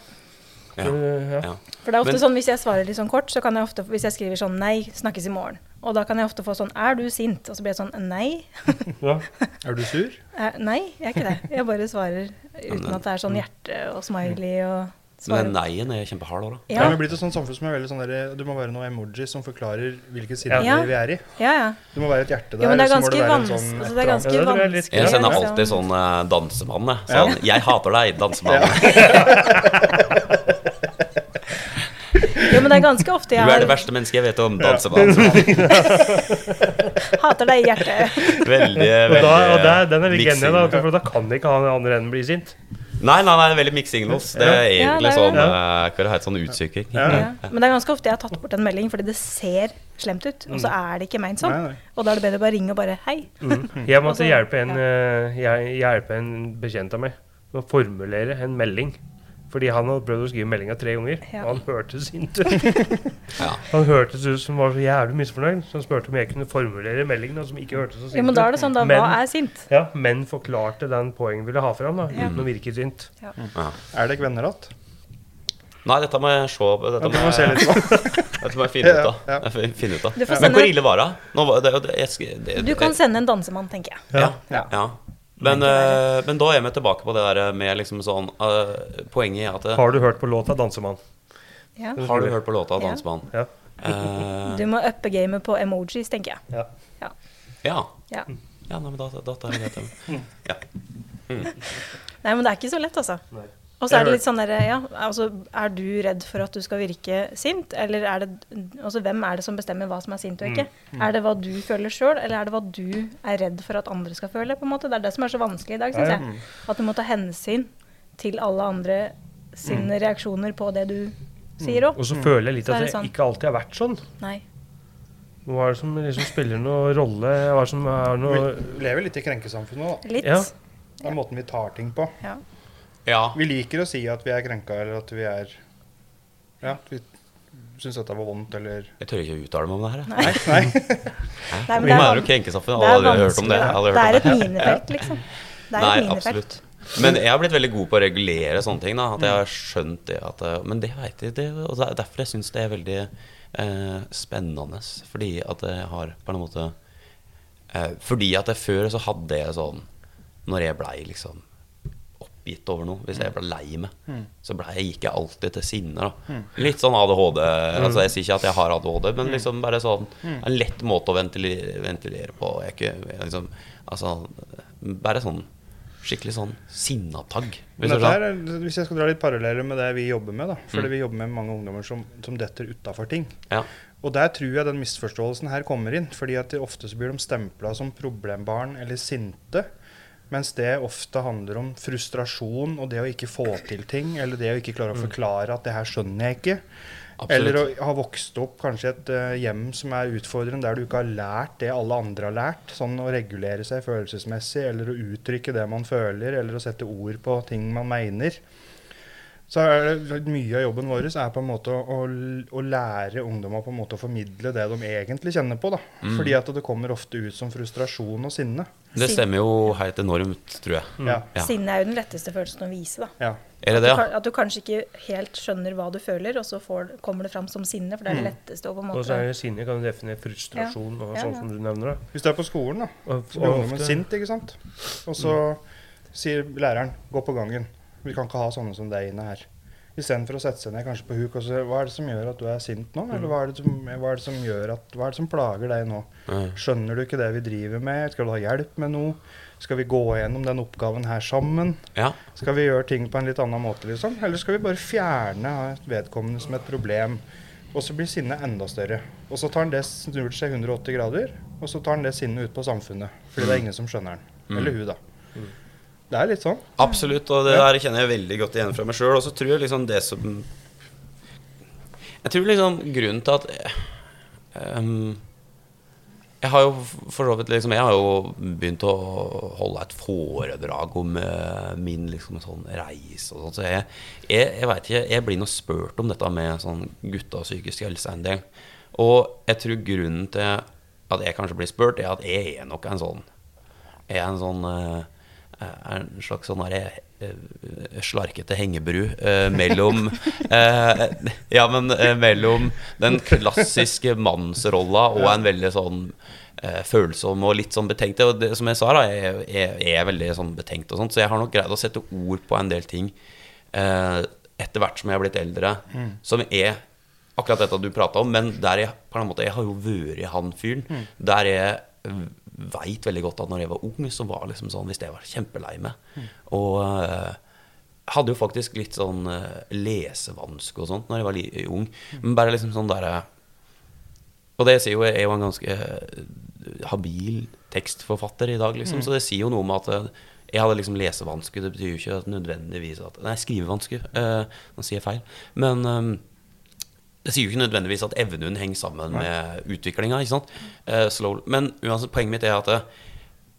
Ja. For, ja. Ja. For det er ofte Men- sånn hvis jeg svarer litt sånn kort, så kan jeg ofte, hvis jeg skriver sånn 'nei, snakkes i morgen', og da kan jeg ofte få sånn 'er du sint?' Og så blir jeg sånn 'nei'. Ja. Er du sur? Eh, nei, jeg er ikke det. Jeg bare svarer uten at det er sånn hjerte og smiley og Men nei-en er kjempehard òg, da. Ja. Ja, Vi er blitt et sånt samfunn som er veldig sånn der, Det må være noen emojis som forklarer hvilken side Ja. vi er i. ja. ja. Det må være et hjerte der. Jo, men det er ganske vanskelig. sånn altså, det er ganske jeg vanskelig. Jeg sender liksom. alltid sånn uh, dansemann, jeg. Sånn 'Jeg hater deg, dansemann'. Jo, men det er ganske ofte Du er det verste mennesket jeg vet om, dansemann. hater deg i hjertet. Veldig, Og, veldig da, og der, den er litt genial, da, for da kan ikke han i andre enden bli sint. Nei, nei, nei, veldig mixed signals. Det er Ja, egentlig det er sånn det. eh, Hva heter sånn utsykking. Ja. Ja. Men det er ganske ofte jeg har tatt bort en melding fordi det ser slemt ut. Og så er det ikke ment sånn. Og da er det bedre å bare ringe og bare hei. Jeg måtte hjelpe en, eh, hjelpe en bekjent av meg med å formulere en melding. Fordi han hadde prøvd å skrive meldinga tre ganger, Ja. og han hørtes sint ut. Ja. Han hørtes ut som var så jævlig misfornøyd, så han spurte om jeg kunne formulere meldingen som ikke hørtes så sint Ja, men da er det sånn, da. Men- Hva er sint? Ja, men forklarte den poenget ville ha fram, da, uten å virke sint. Ja. Er dere venner igjen? Nei, dette må jeg se Dette må jeg, dette må jeg finne ut av. Jeg finne ut av. Men hvor ille var det, Du kan sende en dansemann, tenker jeg. Ja. Ja. Men, uh, men da er vi tilbake på det der med liksom sånn uh, Poenget er at det, Har du hørt på låta 'Dansemann'? Ja. Har du hørt på låta 'Dansemann'? Ja. Uh, Du må uppe gamet på emojis, tenker jeg. Ja. ja. Ja. ja nei, men da, da tar jeg det. Ja. Nei, men det er ikke så lett, altså. Nei. Og så er det litt sånn derre Ja, altså er du redd for at du skal virke sint, eller er det Altså hvem er det som bestemmer hva som er sint og ikke? Er det hva du føler sjøl, eller er det hva du er redd for at andre skal føle? på en måte? Det er det som er så vanskelig i dag, syns jeg. At du må ta hensyn til alle andre sine reaksjoner på det du sier òg. Og så føler jeg litt at det sånn. ikke alltid har vært sånn. Nei. Hva er det som liksom spiller noe rolle? Hva er det som er noe Vi lever litt i krenkesamfunnet da. Litt. Ja. Det er måten vi tar ting på. Ja. Ja. Vi liker å si at vi er krenka, eller at vi er Ja, vi syns dette var vondt, eller Jeg tør ikke å uttale meg om det her. jeg. Nei. nei. Nei, men Vi er, jo krenkesamfunn. Alle har hørt om det. Det er et minefelt, liksom. Det er Nei, et minefelt. absolutt. Men jeg har blitt veldig god på å regulere sånne ting. da At jeg har skjønt det at eh, Men det vet jeg, det, og det er derfor jeg syns det er veldig eh, spennende. Fordi at jeg har på en måte eh, Fordi at jeg før så hadde jeg sånn Når jeg blei liksom oppgitt over noe, hvis jeg ble lei meg, så ble jeg, gikk jeg alltid til sinne. da Litt sånn ADHD. Altså Jeg sier ikke at jeg har ADHD, men liksom bare sånn en lett måte å ventilere, ventilere på. Jeg ikke, jeg liksom, altså, bare sånn skikkelig sånn sinnatagg. Hvis er, hvis jeg skal dra litt paralleller med det vi jobber med, da. Fordi vi jobber med mange ungdommer som, som detter utafor ting. Ja. Og der tror jeg den misforståelsen her kommer inn. fordi at ofte så blir de stempla som problembarn eller sinte. Mens det ofte handler om frustrasjon og det å ikke få til ting. Eller det å ikke klare å forklare at det her skjønner jeg ikke. Absolutt. Eller å ha vokst opp kanskje et uh, hjem som er utfordrende, der du ikke har lært det alle andre har lært. Sånn å regulere seg følelsesmessig, eller å uttrykke det man føler, eller å sette ord på ting man mener. Så er det, Mye av jobben vår er på en måte å, å, lære ungdommer på en måte å formidle det de egentlig kjenner på. da. Fordi at det kommer ofte ut som frustrasjon og sinne. Det stemmer jo helt enormt, tror jeg. Ja. Ja. Sinne er jo den letteste følelsen å vise, da. ja. Er det At det, du, at du kanskje ikke helt skjønner hva du føler, og så får, kommer det fram som sinne, for det er det letteste å på en Og så er det sinne kan du definere frustrasjon og sånn ja. som du nevner. da. Hvis du er på skolen, da, så blir og ungdommen sint, ikke sant. Og så sier læreren 'gå på gangen'. Vi kan ikke ha sånne som deg inne her. Istedenfor å sette seg ned kanskje på huk og si 'hva er det som gjør at du er sint nå'? Eller hva er det som, er det som, gjør at, hva er det som plager deg nå? Skjønner du ikke det vi driver med? Skal du ha hjelp med noe? Skal vi gå gjennom den oppgaven her sammen? Ja. Skal vi gjøre ting på en litt annen måte, liksom? Eller skal vi bare fjerne vedkommende som et problem? Og så blir sinnet enda større. Og så tar han det snur seg 180 grader, og så tar han det sinnet ut på samfunnet. Fordi det er ingen som skjønner den. Eller hun, da. Det er litt sånn. Absolutt, og det der kjenner jeg veldig godt igjen fra meg sjøl. Og så tror jeg liksom det som Jeg tror liksom grunnen til at um, Jeg har jo for så vidt liksom Jeg har jo begynt å holde et foredrag om uh, min liksom sånn reise og sånn, så jeg, jeg, jeg veit ikke Jeg blir nå spurt om dette med sånn gutta og psykisk helse en del. Og jeg tror grunnen til at jeg kanskje blir spurt, er at jeg er nok en sånn Jeg er en sånn eh, er en slags sånn her, eh, slarkete hengebru eh, mellom eh, Ja, men eh, mellom den klassiske mannsrolla og en veldig sånn eh, følsom og litt sånn betenkt. Og det, som jeg sa, da, jeg, jeg, jeg er veldig sånn betenkt og sånt, så jeg har nok greid å sette ord på en del ting eh, etter hvert som jeg har blitt eldre, som er akkurat dette du prata om, men der jeg på en måte Jeg har jo vært han fyren. Der jeg veit veldig godt at når jeg var ung, så var det liksom sånn hvis jeg var kjempelei meg. Og uh, hadde jo faktisk litt sånn uh, lesevanske og sånt når jeg var ung. Men bare liksom sånn derre Og det sier jo jeg er jo en ganske uh, habil tekstforfatter i dag, liksom. Så det sier jo noe om at uh, jeg hadde liksom lesevanske. Det betyr jo ikke at nødvendigvis at Nei, skrivevansker. Uh, nå sier jeg feil. Men eh, Det sier jo ikke nødvendigvis at evnen henger sammen med utviklinga. sant? Eh, slow, men uansett, poenget mitt er at eh,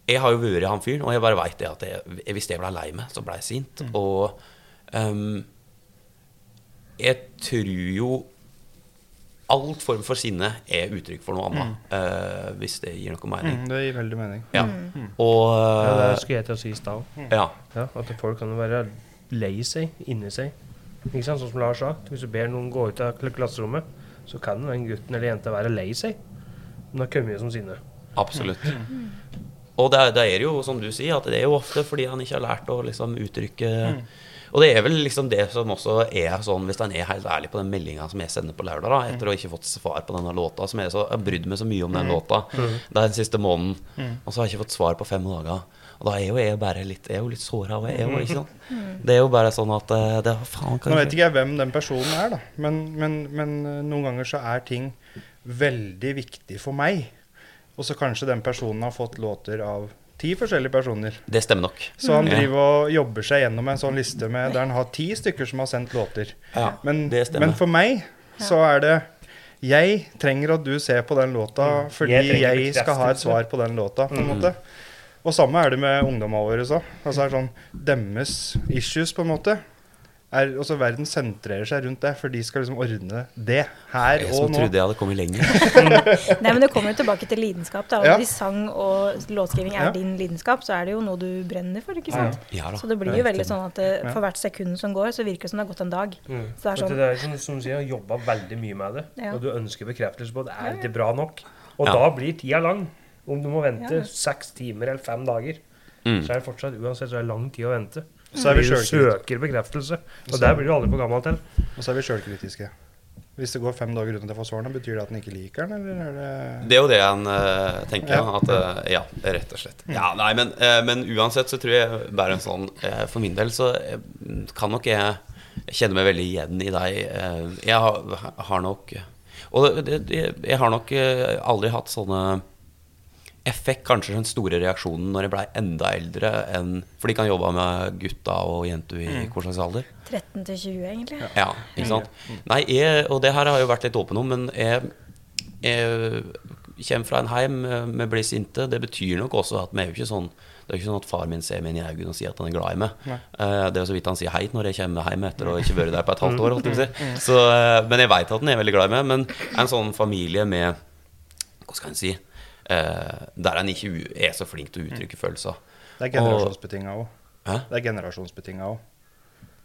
jeg har jo vært han fyren, og jeg bare veit at jeg, hvis jeg ble lei meg, så ble jeg sint. Og um, jeg tror jo all form for sinne er uttrykk for noe annet, eh, hvis det gir noe mening. Mm, det gir veldig mening. Ja. Og Ja, det skulle jeg til å si i stad òg. ja. Ja, at folk kan jo være lei seg inni seg. Ikke sant, Sånn som Lars sa. Hvis du ber noen gå ut av klasserommet, så kan den gutten eller jenta være lei seg. Men det har kommet som sinne. Absolutt. Og det, er- det er jo som du sier, at det er jo ofte fordi han ikke har lært å liksom uttrykke Og det er vel liksom det som også er sånn, hvis han er helt ærlig på den meldinga som jeg sender på lørdag, da, etter å ikke fått svar på denne låta, som jeg, så, jeg har brydd meg så mye om den låta den siste måneden, og så har jeg ikke fått svar på fem dager. Og da er jo jeg bare litt, jeg er jo litt såra. er ikke sant? Det er jo bare sånn at eh, det, faen, kan Nå vet ikke jeg hvem den personen er, da. Men, men, men eh, noen ganger så er ting veldig viktig for meg. Og så kanskje den personen har fått låter av ti forskjellige personer. Det stemmer nok. Så han driver og jobber seg gjennom en sånn liste med, der han har ti stykker som har sendt låter. Ja, Men, det stemmer. men for meg så er det Jeg trenger at du ser på den låta fordi Jeg jeg, skal ha et svar på den låta. på en måte. Og samme er det med ungdommene våre òg. Altså, er sånn, deres issues, på en måte er, også Verden sentrerer seg rundt det, for de skal liksom ordne det her Jeg og som trodde jeg hadde kommet lenger. Nei, men Det kommer jo tilbake til lidenskap. da. Ja. Hvis sang og låtskriving er Ja. din lidenskap, så er det jo noe du brenner for. ikke sant? Ja da. Så det blir jo veldig sånn at det, for hvert sekund som går, så virker det som det har gått en dag. Så det er sånn, det er som, som du sier, jobba veldig mye med det, Ja. og du ønsker bekreftelse på det. Er det bra nok? Og Ja. da blir tida lang. Om du må vente Ja. seks timer eller fem dager, Mm. så er det fortsatt uansett så er det lang tid å vente. Så er vi søker bekreftelse. Og der blir du aldri for gammel til. Og så er vi sjølkritiske. Hvis det går fem dager uten at jeg får svarene, betyr det at han ikke liker den, eller er det Det er jo det en uh, tenker. Ja. At, uh, ja, rett og slett. Ja, nei, men, uh, men uansett så tror jeg bare en sånn For min del så kan nok jeg kjenne meg veldig igjen i deg. Jeg har, har nok Og det, det, jeg har nok aldri hatt sånne Jeg fikk kanskje den store reaksjonen når jeg blei enda eldre enn For de kan jobbe med gutta og jenter i hvor slags alder? 13 til 20, egentlig. Ja, ikke sant? Nei, jeg, og det her har jeg jo vært litt åpen om, men jeg, jeg kommer fra en heim med bli sinte. Det betyr nok også at vi er jo ikke sånn det er ikke sånn at far min ser meg inn i øynene og sier at han er glad i meg. Uh, det er jo så vidt han sier hei når jeg kommer hjem etter å ikke vært der på et halvt år. Jeg si. Så, uh, men jeg veit at han er veldig glad i meg. Men en sånn familie med Hva skal en si? Eh, der en ikke er så flink til å uttrykke følelser. Det er generasjonsbetinga òg. Det er generasjonsbetinga òg.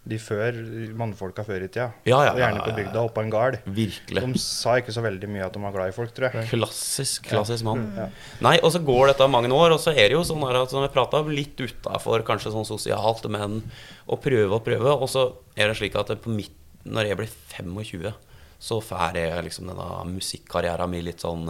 De før, mannfolka før i tida, Ja, ja, og gjerne på ja, ja, ja. bygda oppå en gard, Virkelig. de sa ikke så veldig mye at de var glad i folk, tror jeg. Klassisk, klassisk mann. Ja. Nei, og så går dette mange år, og så er det jo sånn her at vi prata litt utafor, kanskje sånn sosialt, men å prøve og prøve. Og så er det slik at på mitt, når jeg blir 25, så får jeg liksom denne musikkarrieren min litt sånn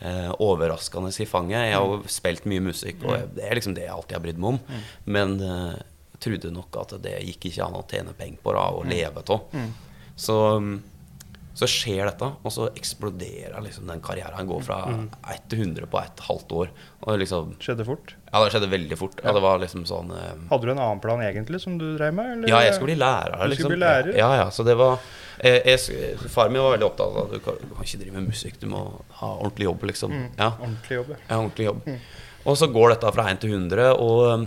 eh, overraskende i fanget. Jeg har jo spilt mye musikk, og det er liksom det jeg alltid har brydd meg om. Men eh, trodde nok at det gikk ikke an å tjene penger på da, og leve av. Så mm, så skjer dette, og så eksploderer liksom den karrieren. Går fra 1 til 100 på et halvt år. Liksom, Skjedde fort. ja, det skjedde veldig fort. Ja, det var liksom sånn eh, Hadde du en annen plan egentlig som du drev med? Eller? Ja, jeg skulle bli lærer. Du Liksom. skulle bli lærer? Ja, ja, så det var jeg, jeg, Faren min var veldig opptatt av at du kan, du kan ikke drive med musikk, du må ha ordentlig jobb, liksom. Ja, Ordentlig jobb, ja. ja, ordentlig jobb. Og så går dette fra 1 til 100, og um,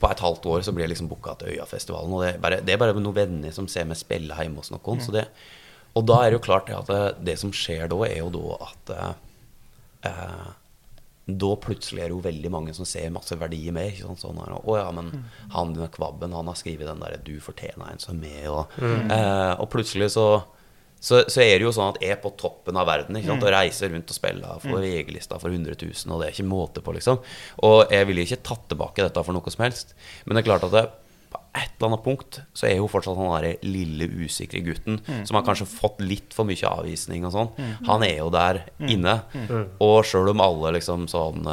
på et halvt år så blir jeg liksom booka til Øyafestivalen. Og det er, bare, det er bare noen venner som ser meg spille hjemme hos noen. Så det, og da er det jo klart at det, det som skjer da, er jo da at eh, eh, da plutselig er det jo veldig mange som ser masse verdi i meg. Ikke sant? Sånn her, Å ja, men han med kvabben, han har skrevet den der 'Du fortjener en som er med', og, eh, og plutselig så, så Så er det jo sånn at jeg er på toppen av verden ikke sant? og reiser rundt og spiller for VG-lista for 100 000, og det er ikke måte på, liksom. Og jeg ville ikke tatt tilbake dette for noe som helst. Men det er klart at det, på et eller annet punkt så er jo fortsatt han der lille, usikre gutten som har kanskje fått litt for mye avvisning og sånn. Han er jo der inne. Og sjøl om alle liksom sånn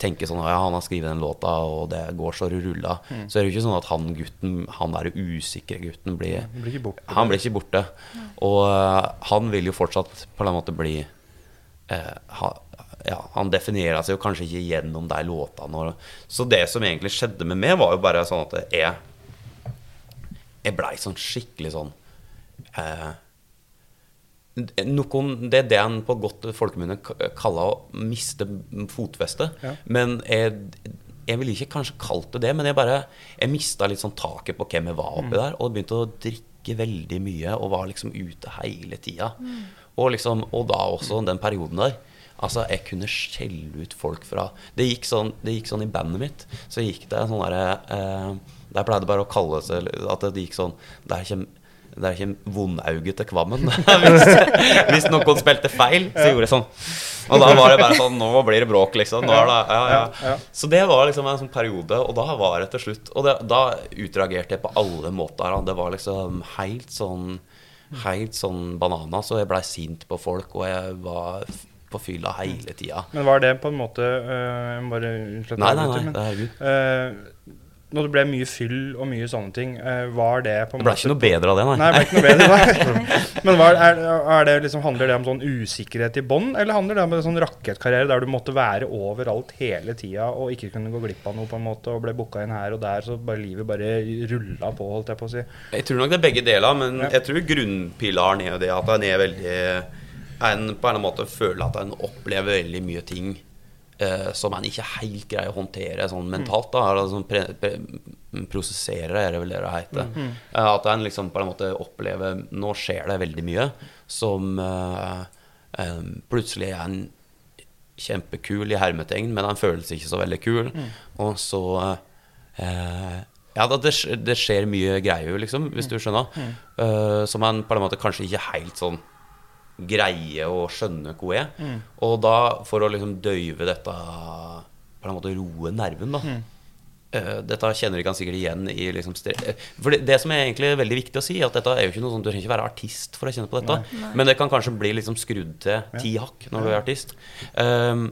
tenker sånn Ja, han har skrevet den låta, og det går så det ruller. Så er det jo ikke sånn at han gutten, han der usikre gutten, blir Du blir ikke borte. Han blir ikke borte. Og uh, han vil jo fortsatt på en måte bli uh, ha, ja, Han definerer seg jo kanskje ikke gjennom de låtene. Så det som egentlig skjedde med meg, var jo bare sånn at jeg Jeg blei sånn skikkelig sånn eh, noen, Det er det en på godt folkemunne kaller å miste fotfestet. Ja. Men jeg, jeg ville ikke kanskje kalt det det, men jeg bare Jeg mista litt sånn taket på hvem jeg var oppi der, og begynte å drikke veldig mye og var liksom ute hele tida. Og, liksom, og da også den perioden der. Altså, jeg kunne skjelle ut folk fra Det gikk sånn, det gikk sånn i bandet mitt. Så gikk det sånn derre eh, Der pleide bare å kalle seg at det gikk sånn Der kommer det er ikke vondauget til Kvammen. hvis, hvis noen spilte feil, så gjorde jeg sånn. Og da var det bare sånn Nå blir det bråk, liksom. Er det, ja, ja. Så det var liksom en sånn periode, og da var det til slutt Og det, da utreagerte jeg på alle måter. Det var liksom helt sånn Helt sånn banana, så jeg blei sint på folk, og jeg var på fylla hele tida. Men var det på en måte uh, Bare unnskyld at Nei, jeg nei, avbryter, nei. men, det er Gud. Når det ble mye fyll og mye sånne ting, øh, var det på en Det ble ikke noe bedre av det, nei. Nei, det ble ikke noe bedre. Nei. Men var, er, er det liksom, handler det om sånn usikkerhet i bånn, eller handler det om en sånn rakettkarriere der du måtte være overalt hele tida og ikke kunne gå glipp av noe på en måte, og ble booka inn her og der, så bare livet bare rulla på, holdt jeg på å si. Jeg tror nok det er begge deler, men Ja. jeg tror grunnpilaren er jo det at en er veldig En på en måte føler at en opplever veldig mye ting eh, som en ikke helt greier å håndtere sånn mentalt. da Eller sånn pre, pre, Prosesserer, er det vel det det heter. Eh, at en liksom på en måte opplever Nå skjer det veldig mye som eh, eh, plutselig er en kjempekul i hermetegn, men han føles ikke så veldig kul. Og så eh, Ja, det, det skjer mye greier, liksom, hvis du skjønner. Eh, som han på en måte kanskje ikke helt sånn greier å skjønne hva er. Og da, for å liksom døyve dette På en måte roe nerven, da. Eh, dette kjenner dere sikkert igjen i liksom eh, For det, det som er egentlig veldig viktig å si, at dette er jo ikke noe sånn Du trenger ikke være artist for å kjenne på dette. Men det kan kanskje bli liksom skrudd til ti hakk når du er artist. Um,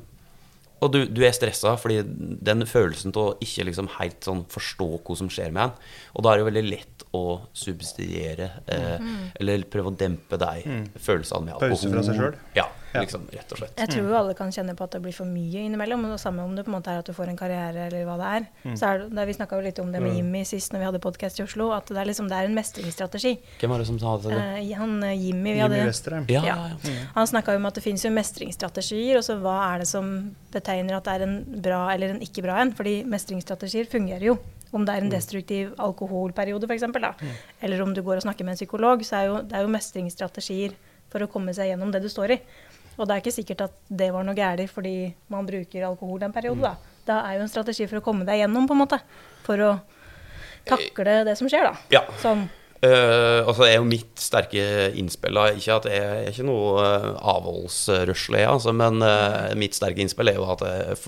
og du, du er stressa fordi den følelsen til å ikke liksom helt sånn forstå hva som skjer med en. Og da er det jo veldig lett å subsidiere eh, eller prøve å dempe de følelsene med alkohol. Pause fra seg sjøl? Ja, liksom, rett og slett. Jeg tror jo alle kan kjenne på at det blir for mye innimellom. Og det samme om det på en måte er at du får en karriere eller hva det er. Så er det, det, Vi snakka jo litt om det med Jimmy sist når vi hadde podkast i Oslo. At det er liksom det er en mestringsstrategi. Hvem var det som sa det? Eh, han eh, Jimmy vi Jimmy Westerheim. Ja, ja. ja, ja. Han snakka jo om at det finnes jo mestringsstrategier, og så hva er det som betegner at det er en bra eller en ikke bra en? Fordi mestringsstrategier fungerer jo. Om det er en destruktiv alkoholperiode f.eks., da, eller om du går og snakker med en psykolog, så er jo, det er jo mestringsstrategier for å komme seg gjennom det du står i. Og det er ikke sikkert at det var noe galt fordi man bruker alkohol en periode, da. Det er jo en strategi for å komme deg gjennom, på en måte. For å takle det som skjer, da. Ja. Sånn. Eh, altså er jo mitt sterke innspill da, Ikke at jeg jeg er ikke noe uh, avholdsrørsle, altså, men uh, mitt sterke innspill er jo at jeg,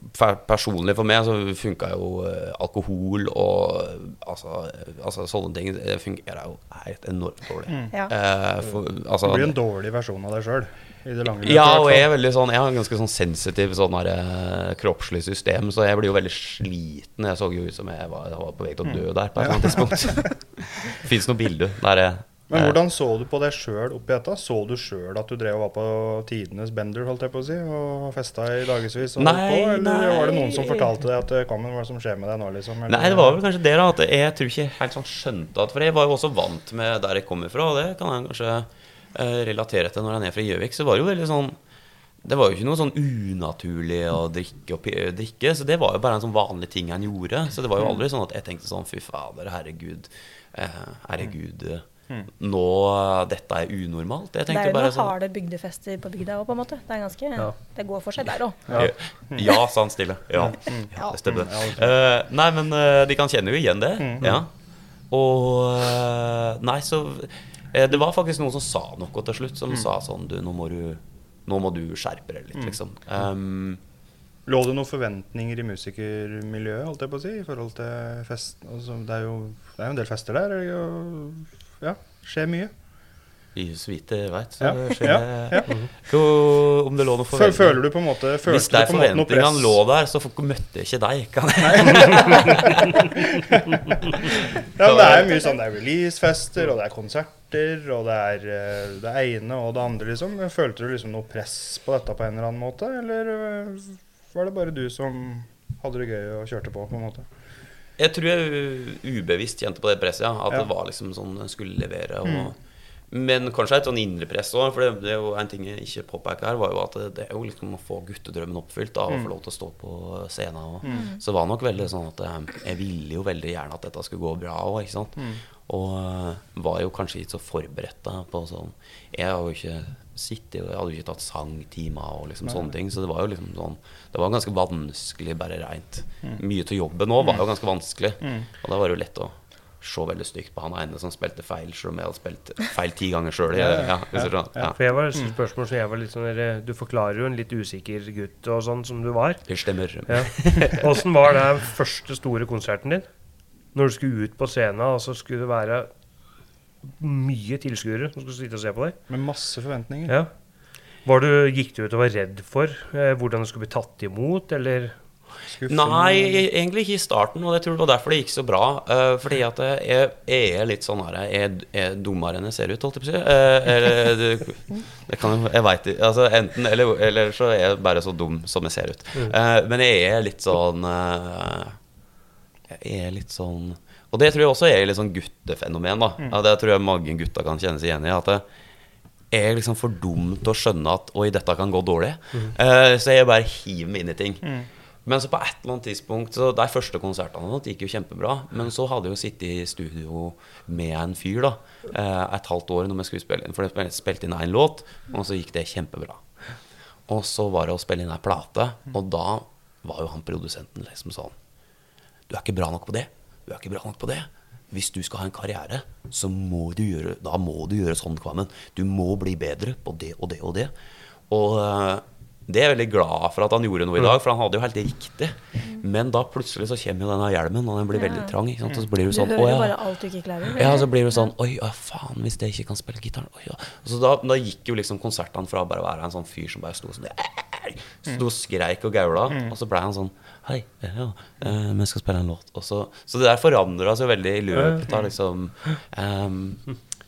personlig for meg så funka jo eh, alkohol og altså, altså sånne ting Det fungerer jo helt enormt dårlig. Ja. Uh, for, altså, Du blir en dårlig versjon av deg sjøl i det lange løpet. ja, og jeg er veldig sånn Jeg har en ganske sånn sensitiv sånn her, eh, kroppslig system, så jeg blir jo veldig sliten. Jeg så jo ut som jeg var, jeg var på vei til å Mm. dø der på et eller annet tidspunkt. Fins noe bilde der jeg Men eh, hvordan så du på deg sjøl oppi dette? Så du sjøl at du drev og var på tidenes bender, holdt jeg på å si, og festa i dagevis? Nei, på, Eller var det noen som fortalte deg at det Kammen, hva er det som skjer med deg nå, liksom? Eller- Nei, det var vel kanskje det, da. At jeg tror ikke helt sånn skjønte at For jeg var jo også vant med der jeg kom ifra, og det kan jeg kanskje eh, relatere til når jeg er nede fra Gjøvik. Så var det jo veldig sånn Det var jo ikke noe sånn unaturlig å drikke og drikke, så det var jo bare en sånn vanlig ting han gjorde. Så det var jo aldri sånn at jeg tenkte sånn Fy fader, herregud. Eh, herregud. eh, Nå Dette er unormalt. Jeg Det er jo bare noen sånn harde bygdefester på bygda òg, på en måte. Det er ganske Ja. Det går for seg der òg. Ja, ja sa han stille. Ja, ja det stemmer. Uh, nei, men eh, de kan kjenne jo igjen det. Ja. Og eh, Nei, så eh, Det var faktisk noen som sa noe til slutt, som sa sånn Du, nå må du Nå må du skjerpe deg litt, liksom. Um, Lå det noen forventninger i musikermiljøet, holdt jeg på å si, i forhold til fest? Altså, det, er jo, det er jo en del fester der. Og, ja, skjer mye. I så vidt jeg veit, så Ja, ja, ja. Om det lå noe Føl, forventning føler du på en måte følte Hvis de forventningene lå der, så møtte jeg ikke deg. Kan jeg? Ja, men det er mye sånn, det er releasefester, og det er konserter, og det er eh, det ene og det andre, liksom. Følte du liksom noe press på dette på en eller annen måte, eller eh, var det bare du som hadde det gøy og kjørte på, på en måte? Jeg tror jeg ubevisst kjente på det presset, ja. At Ja. det var liksom sånn skulle levere. Og, Men kanskje et sånn indre press òg. For det, det er jo en ting jeg ikke påpeker her, var jo at det, det er jo liksom å få guttedrømmen oppfylt. Da, Å få lov til å stå på scenen. Og, Så det var nok veldig sånn at jeg ville jo veldig gjerne at dette skulle gå bra òg, ikke sant. Og eh, var jo kanskje ikke så forberedt da, på sånn Jeg har jo ikke sittet Jeg hadde jo ikke tatt sangtimer og liksom sånne ting. Så det var jo liksom sånn Det var ganske vanskelig bare reint. Mye av jobben òg var jo ganske vanskelig. Og da var det jo lett å se veldig stygt på han ene som spilte feil, selv om jeg hadde spilt feil ti ganger sjøl. Ja, ja, ja, ja. For jeg var et spørsmål som jeg var litt sånn Du forklarer jo en litt usikker gutt og sånn som du var. Det stemmer. Ja. Åssen var det første store konserten din? Når du skulle ut på scenen, og så skulle det være mye tilskuere som skulle sitte og se på deg? Med masse forventninger. Ja. Var du, gikk du ut og var redd for eh, hvordan du skulle bli tatt imot, eller Skuffende. Nei, egentlig ikke i starten, og jeg tror det var derfor det gikk så bra. Uh, fordi at jeg, jeg er litt sånn her Jeg er, er dummere enn jeg ser ut, holdt jeg på å si. Uh, eller det, det kan jo Jeg veit ikke. Altså, enten eller, eller så er jeg bare så dum som jeg ser ut. Uh, men jeg er litt sånn eh, Jeg er litt sånn Og det tror jeg også er litt sånn guttefenomen. da ja, Det tror jeg mange gutter kan kjenne seg igjen i. At det, jeg er liksom for dum til å skjønne at Oi, dette kan gå dårlig. Eh, så jeg bare hiver meg inn i ting. Men så på et eller annet tidspunkt Så De første konsertene gikk jo kjempebra. Men så hadde jeg jo sittet i studio med en fyr da eh, et halvt år når vi skulle spille inn. For jeg spilte inn én låt, og så gikk det kjempebra. Og så var det å spille inn ei plate, og da var jo han produsenten liksom sånn Du er ikke bra nok på det. Du er ikke bra nok på det. Hvis du skal ha en karriere, så må du gjøre Da må du gjøre sånn, Kvammen. Du må bli bedre på det og det og det. Og eh, det er jeg veldig glad for at han gjorde noe i dag, for han hadde jo helt riktig. Men da plutselig så kommer jo denne hjelmen, og den blir veldig trang. Ikke sant? Og så blir du Du sånn hører «Å, jo ja». bare alt du ikke klarer. Ja, så blir du sånn Oi, å, faen, hvis jeg ikke kan spille gitaren oi, ja. Så da, da gikk jo liksom konsertene fra bare å være en sånn fyr som bare sto sånn Sto og skreik og gaula, og så ble han sånn Hei, ja, eh, vi skal spille en låt. Og så, så det der forandra seg veldig i løpet av liksom um,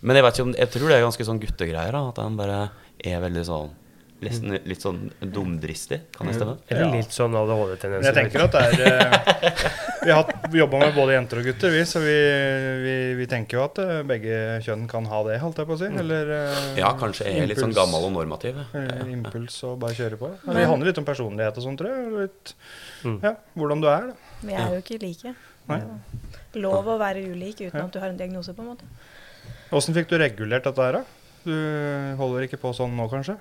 Men jeg vet ikke om Jeg tror det er ganske sånn guttegreier, da. At han bare er veldig sånn Nesten litt sånn dumdristig, kan det stemme? Eller Ja. litt sånn ADHD-tendenser? jeg tenker at det er eh, Vi har jobba med både jenter og gutter, vi, så vi, vi, vi tenker jo at eh, begge kjønn kan ha det, holdt jeg på å si. Eller eh, Ja, kanskje jeg er litt sånn gammel og normativ. eller impuls og bare kjøre på. Men det handler litt om personlighet og sånn, tror jeg. Litt, Mm. ja, hvordan du er, da. Vi er jo ikke like. Nei. Lov å være ulik uten Ja. at du har en diagnose, på en måte. Åssen fikk du regulert dette her, da? Du holder ikke på sånn nå, kanskje?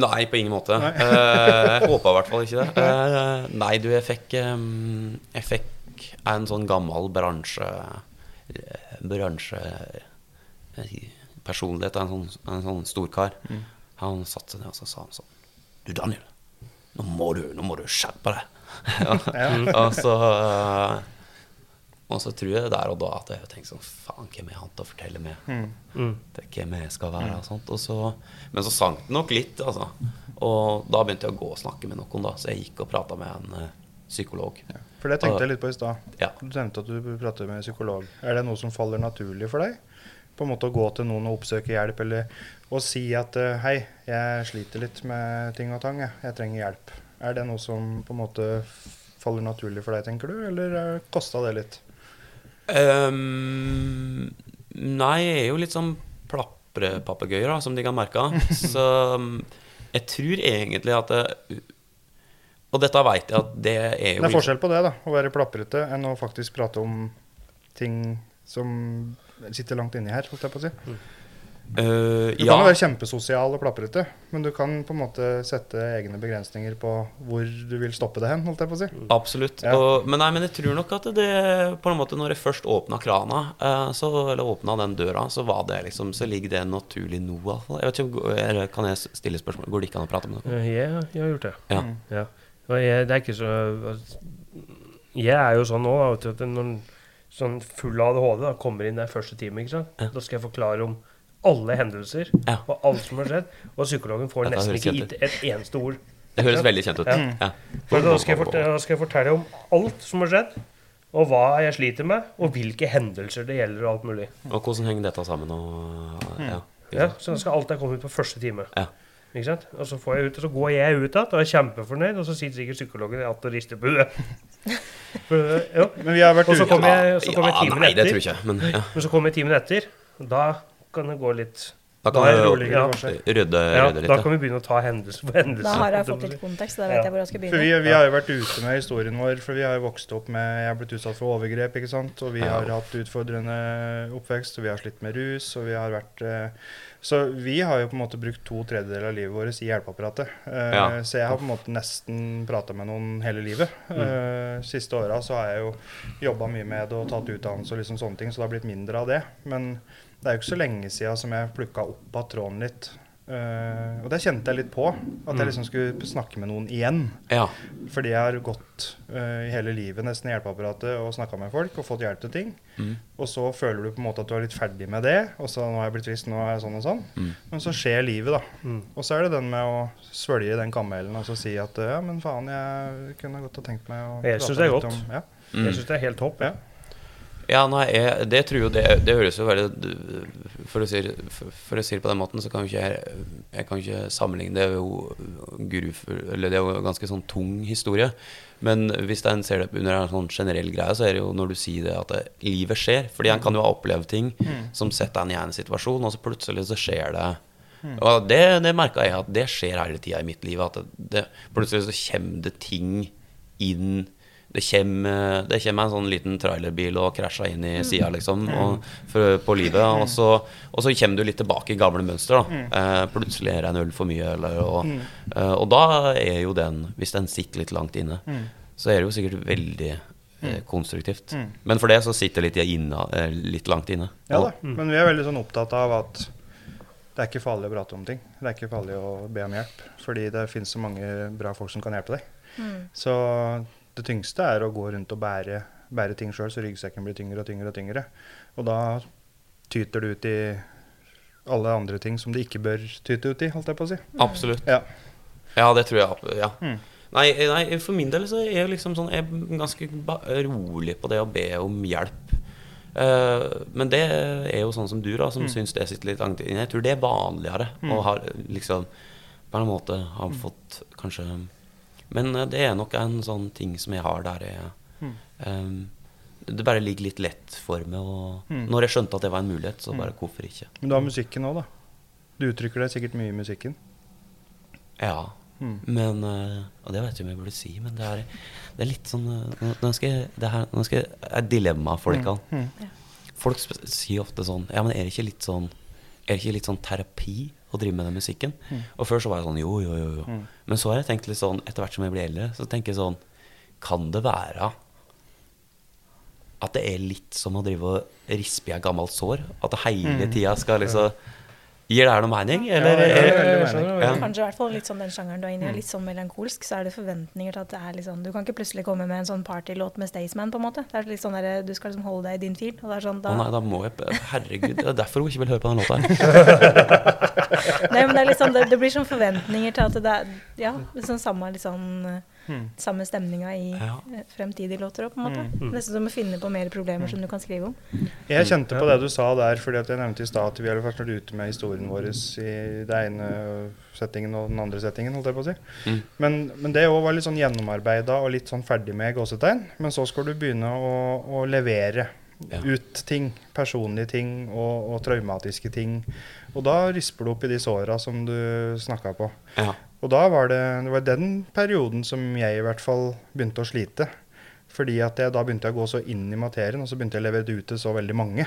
Nei, på ingen måte. Nei. Eh, håpa i hvert fall ikke det. Uh, nei, du, jeg fikk um, Jeg fikk en sånn gammel bransje eh, Bransje eh, Personlighet. En sånn, en sånn storkar. Han satte seg ned og så sa han sånn Du, Daniel. Nå må du, nå må du skjerpe deg. og så eh, Og så tror jeg der og da at jeg tenkte sånn Faen, hvem er han til å fortelle meg? Mm. er hvem jeg skal være. Og sånt. Og så, men så sank det nok litt. Altså. Og da begynte jeg å gå og snakke med noen, da. så jeg gikk og prata med en eh, psykolog. For det tenkte jeg litt på i stad. Ja. Du nevnte at du prater med psykolog. Er det noe som faller naturlig for deg? På en måte å gå til noen og oppsøke hjelp, eller å si at eh, hei, jeg sliter litt med ting og tang, jeg, jeg trenger hjelp. Er det noe som på en måte faller naturlig for deg, tenker du, eller uh, kosta det litt? Ehm, nei, jeg er jo litt sånn plaprepapegøyer, som de kan merke. Så um, jeg tror egentlig at det, Og dette veit jeg at det er jo Det er forskjell på det, da, å være plaprete enn å faktisk prate om ting som sitter langt inni her, holdt jeg på å si. Eh, Du ja. kan jo være kjempesosial og plaprete, men du kan på en måte sette egne begrensninger på hvor du vil stoppe det hen, holdt jeg på å si. Absolutt. Ja. Og, men, nei, men jeg tror nok at det på en måte Når jeg først åpna krana, uh, så, eller åpna den døra, så var det liksom Så ligger det naturlig nå, i. Jeg vet ikke, om- Kan jeg stille spørsmål? Går det ikke an å prate med noen? Uh, Jeg, jeg har gjort det. Ja. Ja. Og jeg, det er ikke så Jeg er jo sånn nå da, at når en sånn full ADHD da, kommer inn der første time, ikke sant? Ja. da skal jeg forklare om alle hendelser Ja. og alt som har skjedd. Og psykologen får Dette nesten ikke gitt et eneste ord. Det høres veldig kjent ut. Ja. Ja. For da skal, jeg fortelle, da skal jeg fortelle om alt som har skjedd, og hva jeg sliter med, og hvilke hendelser det gjelder, og alt mulig. Og hvordan henger dette sammen? Og, ja. Ja, så da skal alt jeg komme ut på første time. Ja. Ikke sant? Og så, får jeg ut, og så går jeg ut igjen og er kjempefornøyd, og så sitter sikkert psykologen igjen og rister på huet. Men vi har vært Og så kommer jeg, så kommer jeg timen etter. tror jeg ikke. Men ja. Men så kommer jeg timen etter, da kan det gå litt Da Da kan er rolig, ja. rydde, Ja, rydde litt. da kan vi begynne å ta hendelse for hendelse. Da har jeg fått litt kontekst, da vet Ja. jeg hvor jeg skal For begynne. vi, vi har jo vært ute med historien vår, for vi har jo vokst opp med Jeg har blitt utsatt for overgrep, ikke sant. Og vi Ja. har hatt utfordrende oppvekst, og vi har slitt med rus, og vi har vært eh, Så vi har jo på en måte brukt to tredjedeler av livet vårt i hjelpeapparatet. Eh, Ja. Så jeg har på en måte nesten prata med noen hele livet. Mm. Eh, siste åra så har jeg jo jobba mye med det og tatt utdannelse og liksom sånne ting, så det har blitt mindre av det. Men det er jo ikke så lenge sida som jeg plukka opp av tråden litt. Uh, og det kjente jeg litt på. At jeg liksom skulle snakke med noen igjen. Ja. Fordi jeg har gått uh, i hele livet nesten i hjelpeapparatet og snakka med folk og fått hjelp til ting. Mm. Og så føler du på en måte at du er litt ferdig med det. Og så nå har jeg blitt trist, nå er jeg sånn og sånn. Mm. Men så skjer livet, da. Mm. Og så er det den med å svølge den kamelen og så si at ja, men faen, jeg kunne godt ha tenkt meg å Jeg syns synes det er godt. Om, ja. Mm. Jeg syns det er helt topp. Ja. Ja, nei, jeg, det tror jo det Det høres jo veldig For å si, å si det på den måten, så kan jo ikke jeg Jeg kan ikke sammenligne Det med Eller det er jo en ganske sånn tung historie. Men hvis en ser det under en sånn generell greie, så er det jo når du sier det at det, livet skjer. Fordi en kan jo ha opplevd ting som setter en i en situasjon, og så plutselig så skjer det Og det, det merka jeg at det skjer hele tida i mitt liv. At det, det, plutselig så kommer det ting inn det kommer, det kommer en sånn liten trailerbil og krasjer inn i sida, liksom, og, for, på livet. Og så, og så kommer du litt tilbake i gamle mønster. da eh, Plutselig er det en øl for mye, eller, og, eh, og da er jo den, hvis den sitter litt langt inne, så er det jo sikkert veldig eh, konstruktivt. Men for det så sitter det litt, eh, litt langt inne. ja da. Mm. Men vi er veldig sånn opptatt av at det er ikke farlig å prate om ting. Det er ikke farlig å be om hjelp. Fordi det finnes så mange bra folk som kan hjelpe deg. Mm. Så det tyngste er å gå rundt og bære, bære ting sjøl, så ryggsekken blir tyngre og tyngre. Og tyngre. Og da tyter det ut i alle andre ting som det ikke bør tyte ut i, holdt jeg på å si. Absolutt. Ja. Ja, det tror jeg. Ja. Mm. Nei, nei, for min del så er jeg liksom sånn Jeg er ganske rolig på det å be om hjelp. Uh, men det er jo sånn som du, da, som syns det sitter litt langt inne. Jeg tror det er vanligere å ha liksom På en måte ha fått kanskje Men eh, det er nok en sånn ting som jeg har der jeg eh, Det bare ligger litt lett for meg. Og når jeg skjønte at det var en mulighet, så bare hvorfor ikke? Men du har musikken òg, da. Du uttrykker deg sikkert mye i musikken. Ja. Mm. Men eh, Og det vet jeg ikke om jeg burde si, men det er, det er litt sånn eh, Nå, skal jeg Det her nå skal jeg, er et dilemma for dere. Mm. Folk sier ofte sånn Ja, men er det ikke litt sånn Er det ikke litt sånn terapi å drive med den musikken? Og før så var jeg sånn jo, jo, jo. jo. Mm. Men så har jeg tenkt litt sånn etter hvert som jeg blir eldre, så tenker jeg sånn Kan det være at det er litt som å drive og rispe i et gammelt sår? At det hele tida skal liksom Gir det her noe mening? Eller? Ja, det veldig mening. Ja. Kanskje i hvert fall litt sånn den sjangeren du er inne i, litt sånn melankolsk, så er det forventninger til at det er litt sånn Du kan ikke plutselig komme med en sånn partylåt med Staysman, på en måte. Det er litt sånn der, Du skal liksom holde deg i din fil. Og det er sånn Å nei, da må jeg Herregud, det er derfor hun ikke vil høre på den låta her. Nei, men det er litt sånn Det, det blir sånn forventninger til at det er Ja, liksom samme litt sånn eh, Samme stemninga i Ja. eh, fremtidige låter òg, på en måte. Nesten som å finne på mer problemer som du kan skrive om. Jeg kjente på det du sa der, fordi at jeg nevnte i stad at vi har vært ute med historien vår i den ene settingen og den andre settingen. holdt jeg på å si. Mm. Men, men det òg var litt sånn gjennomarbeida og litt sånn ferdig med gåsetegn. Men så skal du begynne å, å levere Ja. ut ting. Personlige ting og, og traumatiske ting. Og da risper du opp i de såra som du snakka på. Ja. Og da var det, det var den perioden som jeg i hvert fall begynte å slite. Fordi at jeg, da begynte jeg å gå så inn i materien, og så begynte jeg å levere det ut til så veldig mange.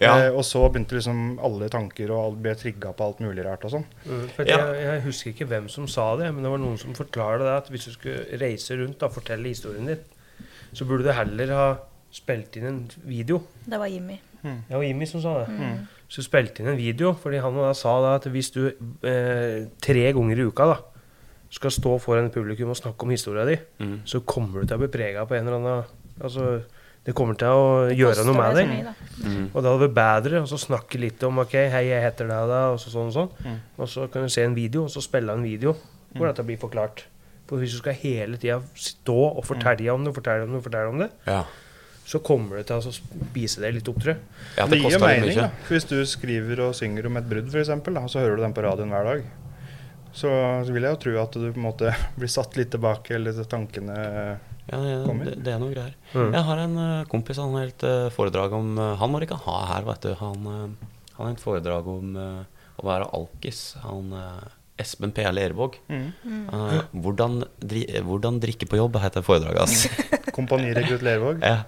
Ja. Eh, og så begynte liksom alle tanker og alt ble trigga på alt mulig rart og sånn. Mm, Ja. jeg, jeg husker ikke hvem som sa det, men det var noen som forklarte det at hvis du skulle reise rundt og fortelle historien din, så burde du heller ha spilt inn en video. Det var Jimmy. Det var Jimmy som sa det. Mm. Så du spilte inn en video, fordi han da sa da at hvis du eh, tre ganger i uka da skal stå foran publikum og snakke om historia di, Mm. så kommer du til å bli prega på en eller annen Altså, det kommer til å gjøre noe med det deg. da. Mm. Og det hadde vært bedre å så snakke litt om ok, hei, jeg heter deg da, og så sånn og sånn. Mm. Og så kan du se en video, og så spille en video hvor dette blir forklart. For hvis du skal hele tida stå og fortelle om det, fortelle om det, fortelle om det, Ja. Så kommer det til å spise det litt opp, tror jeg. ja, det det gir jo mening, da. Hvis du skriver og synger om et brudd, f.eks., og så hører du den på radioen hver dag, så, vil jeg jo tro at du på en måte blir satt litt tilbake, eller tankene Ja, det, Kommer. det, det er noe greier. Mm. Jeg har en eh, kompis, han har et eh, foredrag om eh, Han må du ikke ha her, vet du. Han, han har et foredrag om, å være alkis. Han Espen P. L. Ervåg. Mm. Uh, hvordan, dri, 'Hvordan drikke på jobb' heter foredraget hans. Kompanirekrutt Lervåg. Ja.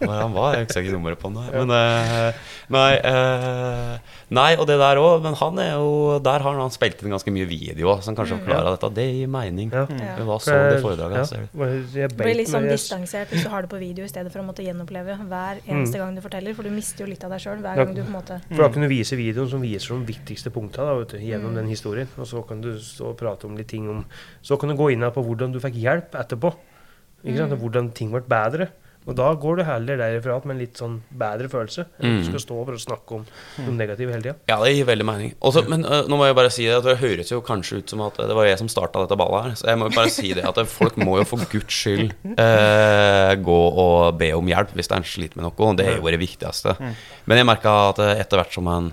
Hvor han var, jeg husker ikke nummeret på han. Men uh, nei, uh, nei, og det der òg. Men han er jo Der har han spilt inn ganske mye video, som kanskje kanskje forklarer dette. Det gir mening. Ja. Ja. Hva så det foredraget hans? Det blir litt sånn distansert hvis du har det på video i stedet for å måtte gjenoppleve hver eneste gang du forteller, for du mister jo litt av deg sjøl hver gang du på en måte For da kan du vise videoen som viser de viktigste punktene da, du, gjennom Mm. den historien. Og så kan du stå og prate om litt ting om Så kan du gå inn på hvordan du fikk hjelp etterpå. Ikke sant? Mm. hvordan ting ble bedre. Og da går du heller derifra med en litt sånn bedre følelse. Enn mm. du Mm. skal stå og snakke om noe negativt hele tida. Ja, det gir veldig mening. Også, men uh, nå må jeg bare si det at det høres jo kanskje ut som at det var jeg som starta dette ballet her. Så jeg må jo bare si det at folk må jo for guds skyld uh, gå og be om hjelp hvis en sliter med noe. Det er jo det viktigste. Men jeg merka at etter hvert som en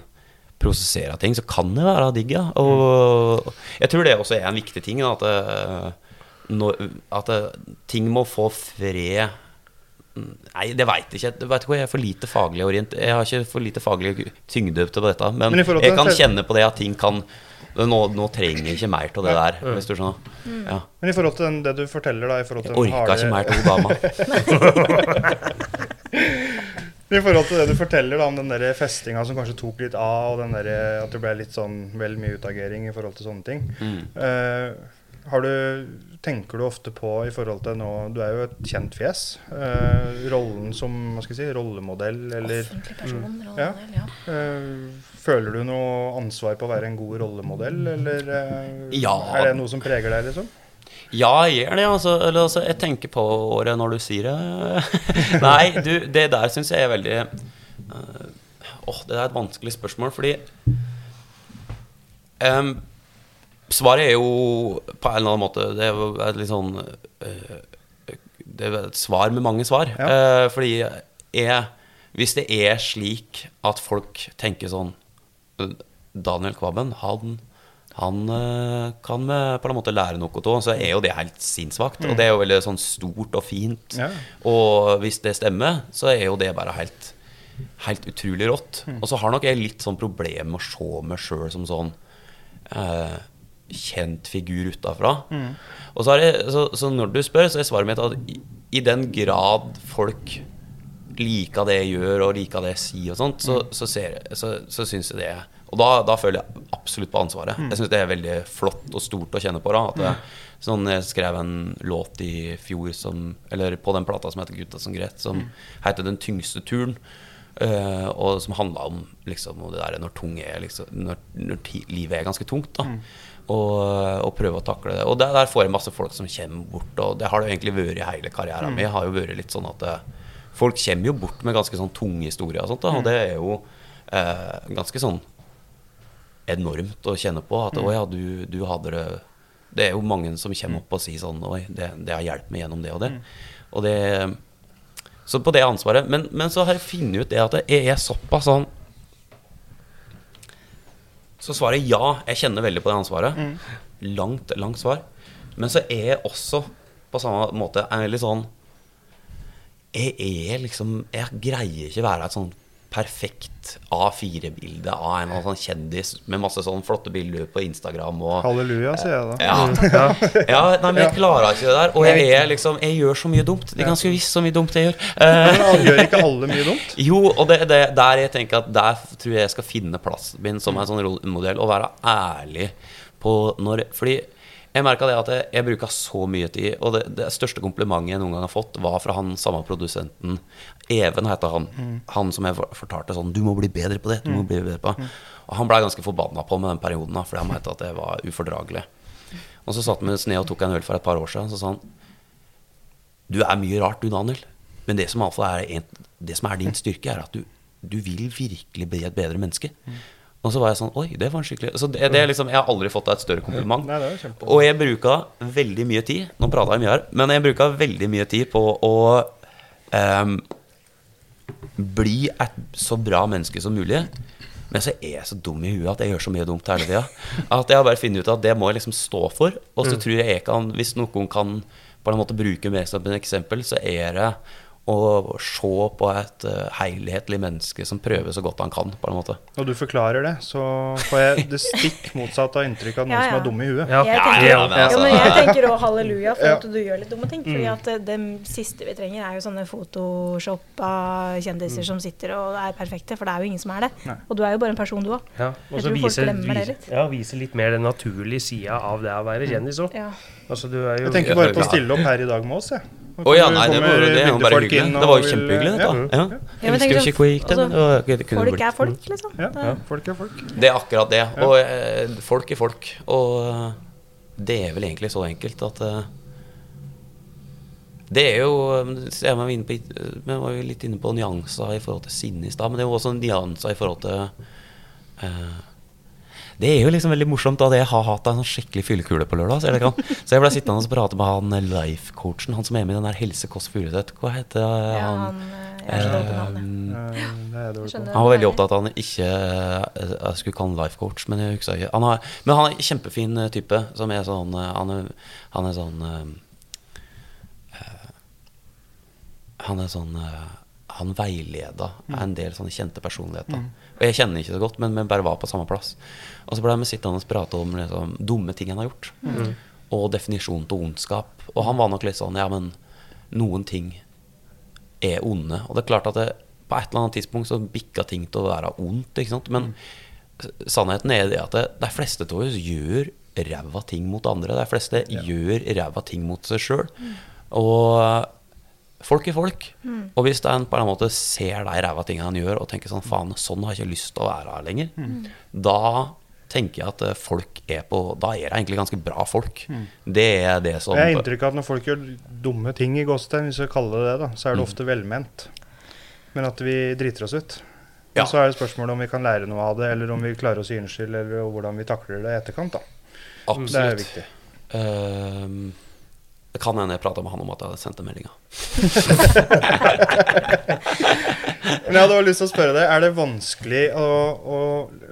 prosesserer ting, så kan det være digg, ja. Og jeg tror det også er en viktig ting. da, At, det, når, at det, ting må få fred Nei, det veit jeg ikke. Jeg vet ikke, jeg er for lite faglig orient. Jeg har ikke for lite faglig tyngde på dette. Men, Men til jeg kan kjenne på det at ting kan Nå, nå trenger jeg ikke mer av det der, hvis du skjønner. Ja. Men i forhold til den, det du forteller, da i til Jeg orka harde... ikke mer til hun dama. I forhold til det du forteller da om den der festinga som kanskje tok litt av, og den der, at det ble litt sånn vel mye utagering i forhold til sånne ting. Mm. Uh, har du, tenker du ofte på i forhold til nå Du er jo et kjent fjes. Uh, rollen som hva skal jeg si, rollemodell, eller Offentlig person, Ja. rollemodell, ja. Uh, Føler du noe ansvar på å være en god rollemodell, eller eh, Ja. er det noe som preger deg, liksom? Ja, jeg gjør det. Altså, eller, altså, jeg tenker på året når du sier det. Nei, du, det der syns jeg er veldig øh, Åh, det er et vanskelig spørsmål, fordi um, Svaret er jo på en eller annen måte Det er litt sånn uh, Det er et svar med mange svar. Ja. Uh, fordi jeg, hvis det er slik at folk tenker sånn Daniel Kvabben, han han eh, kan på en måte lære noe av, så er jo det helt sinnssvakt. Og det er jo veldig sånn stort og fint. Ja. Og hvis det stemmer, så er jo det bare helt, helt utrolig rått. Og så har nok jeg litt sånn problem med å se meg sjøl som sånn eh, kjent figur utafra. Og så, er det, så, så når du spør, så er svaret mitt at i, i den grad folk liker det jeg gjør, og liker det jeg sier og sånt, så, så, ser jeg, så, så syns jeg det Og da, da føler jeg absolutt på ansvaret. Jeg syns det er veldig flott og stort å kjenne på. da At jeg, sånn, Jeg skrev en låt i fjor som Eller på den plata som heter 'Gutta som gret', som heter 'Den tyngste turen'. Uh, og som handla om liksom, om det der når, tung er, liksom, når, når livet er ganske tungt. da og, og prøve å takle det. Og der, der får jeg masse folk som kommer bort, og det har det jo egentlig vært i hele karrieren min. har jo vært litt sånn at det, folk kommer jo bort med ganske sånn tunge historier og sånt, da, og det er jo uh, ganske sånn enormt å kjenne på. At å ja, du, du hadde det Det er jo mange som kommer opp og sier sånn Oi, det, det har hjulpet meg gjennom det og det. Og det Så på det ansvaret. Men, men så har jeg funnet ut det at jeg er såpass sånn Så svaret er ja, jeg kjenner veldig på det ansvaret. Langt, langt svar. Men så er jeg også på samme måte en veldig sånn Jeg er liksom Jeg greier ikke være et sånn perfekt A4-bilde av en eller annen kjendis med masse sånn flotte bilder på Instagram og Halleluja, sier jeg da. ja. ja, nei, men jeg klarer ikke det der. Og jeg er liksom Jeg gjør så mye dumt. Det er ganske visst så mye dumt jeg gjør. Eh, Men alle gjør ikke alle mye dumt? jo, og det det, der jeg tenker at der tror jeg jeg skal finne plassen min som en sånn rollemodell, og være ærlig på når Fordi jeg merka det at jeg, jeg bruker så mye tid, og det, det største komplimentet jeg noen gang har fått, var fra han samme produsenten. Even heter han. Han som jeg fortalte sånn Du må bli bedre på det. Du må bli bedre på det. Og han blei ganske forbanna på meg den perioden, da, fordi han mente at det var ufordragelig. Og så satt vi oss ned og tok en øl for et par år siden, og så sa han du er mye rart, du, Daniel. Men det som, er, en, det som er din styrke, er at du, du vil virkelig bli et bedre menneske. Og så var jeg sånn Oi, det var en skikkelig Så det, det er liksom, Jeg har aldri fått et større kompliment. Nei. Og jeg bruka veldig mye tid Nå prata jeg mye her, men jeg bruka veldig mye tid på å um, bli et så bra menneske som mulig. Men så er jeg så dum i huet at jeg gjør så mye dumt hele tida. At jeg har bare funnet ut at det må jeg liksom stå for. Og så tror jeg jeg kan, hvis noen kan på en måte bruke meg som et eksempel, så er det å se på et eh, helhetlig menneske som prøver så godt han kan, på en måte. Når du forklarer det, så får jeg det stikk motsatte av inntrykk av noen Ja, ja. som er dumme i huet. Ja, Jeg tenker, ja, men ja, altså- men jeg tenker også halleluja for at du gjør litt dumme ting. Fordi at det, det siste vi trenger, er jo sånne photoshoppa kjendiser som sitter og er perfekte. For det er jo ingen som er det. Nei. Og du er jo bare en person, du òg. Ja, og så viser, viser, litt. ja, viser litt mer den naturlige sida av det å være kjendis òg. Ja. Altså, du jo Jeg tenker bare på å stille opp her i dag med oss, jeg. Å ja, nei, det var, det jo bare hyggelig. inn Det var jo kjempehyggelig, dette. Ja. Ja. Ja, Jeg husker jo ikke hvor det gikk, det, men var- kunne Folk er folk, liksom. Ja, folk er folk. Det er akkurat det. Og eh, folk er folk. Og eh, det er vel egentlig så enkelt at eh, Det er jo så inne på, Vi var jo litt inne på nyanser i forhold til sinne i stad, men det er jo også nyanser i forhold til eh, det er jo liksom veldig morsomt da jeg har hatt en sånn skikkelig fyllekule på lørdag. Så, jeg, kan, så jeg ble sittende og prate med han life-coachen, han som er med i den der Helse Kåss Furuseth. Hva heter Ja, han? han eh, navnet. Eh, Det han var veldig opptatt av at han ikke eh, Jeg skulle kalle han life coach, men jeg husker ikke. Han har, men han er en kjempefin type som er sånn Han er, han er sånn Han er sånn Han veileda en del sånne kjente personligheter. Og jeg kjenner ikke så godt, men vi bare var på samme plass. Og så ble vi sittende og prate om liksom, dumme ting han har gjort. Og definisjonen til ondskap. Og han var nok litt sånn Ja, men noen ting er onde. Og det er klart at det, på et eller annet tidspunkt så bikka ting til å være ondt. ikke sant? Men mm. sannheten er det at det, de fleste av oss gjør ræva ting mot andre. De fleste gjør ræva ting mot seg sjøl. Og folk er folk. Og hvis en på en måte ser de ræva tingene han gjør, og tenker sånn faen, sånn har jeg ikke lyst til å være her lenger, da tenker jeg at eh, folk er på Da er det egentlig ganske bra folk. Det er det som Jeg har inntrykk av at når folk gjør dumme ting i gåstein, hvis vi kaller det det, da, så er det Mm. ofte velment. Men at vi driter oss ut. Ja. Og så er det spørsmålet om vi kan lære noe av det, eller om vi klarer å si unnskyld, eller hvordan vi takler det i etterkant. da. Absolutt. Det er viktig. Ehm, det kan hende jeg prata med han om at jeg hadde sendt en melding. Men jeg hadde også lyst til å spørre deg, er det vanskelig å, å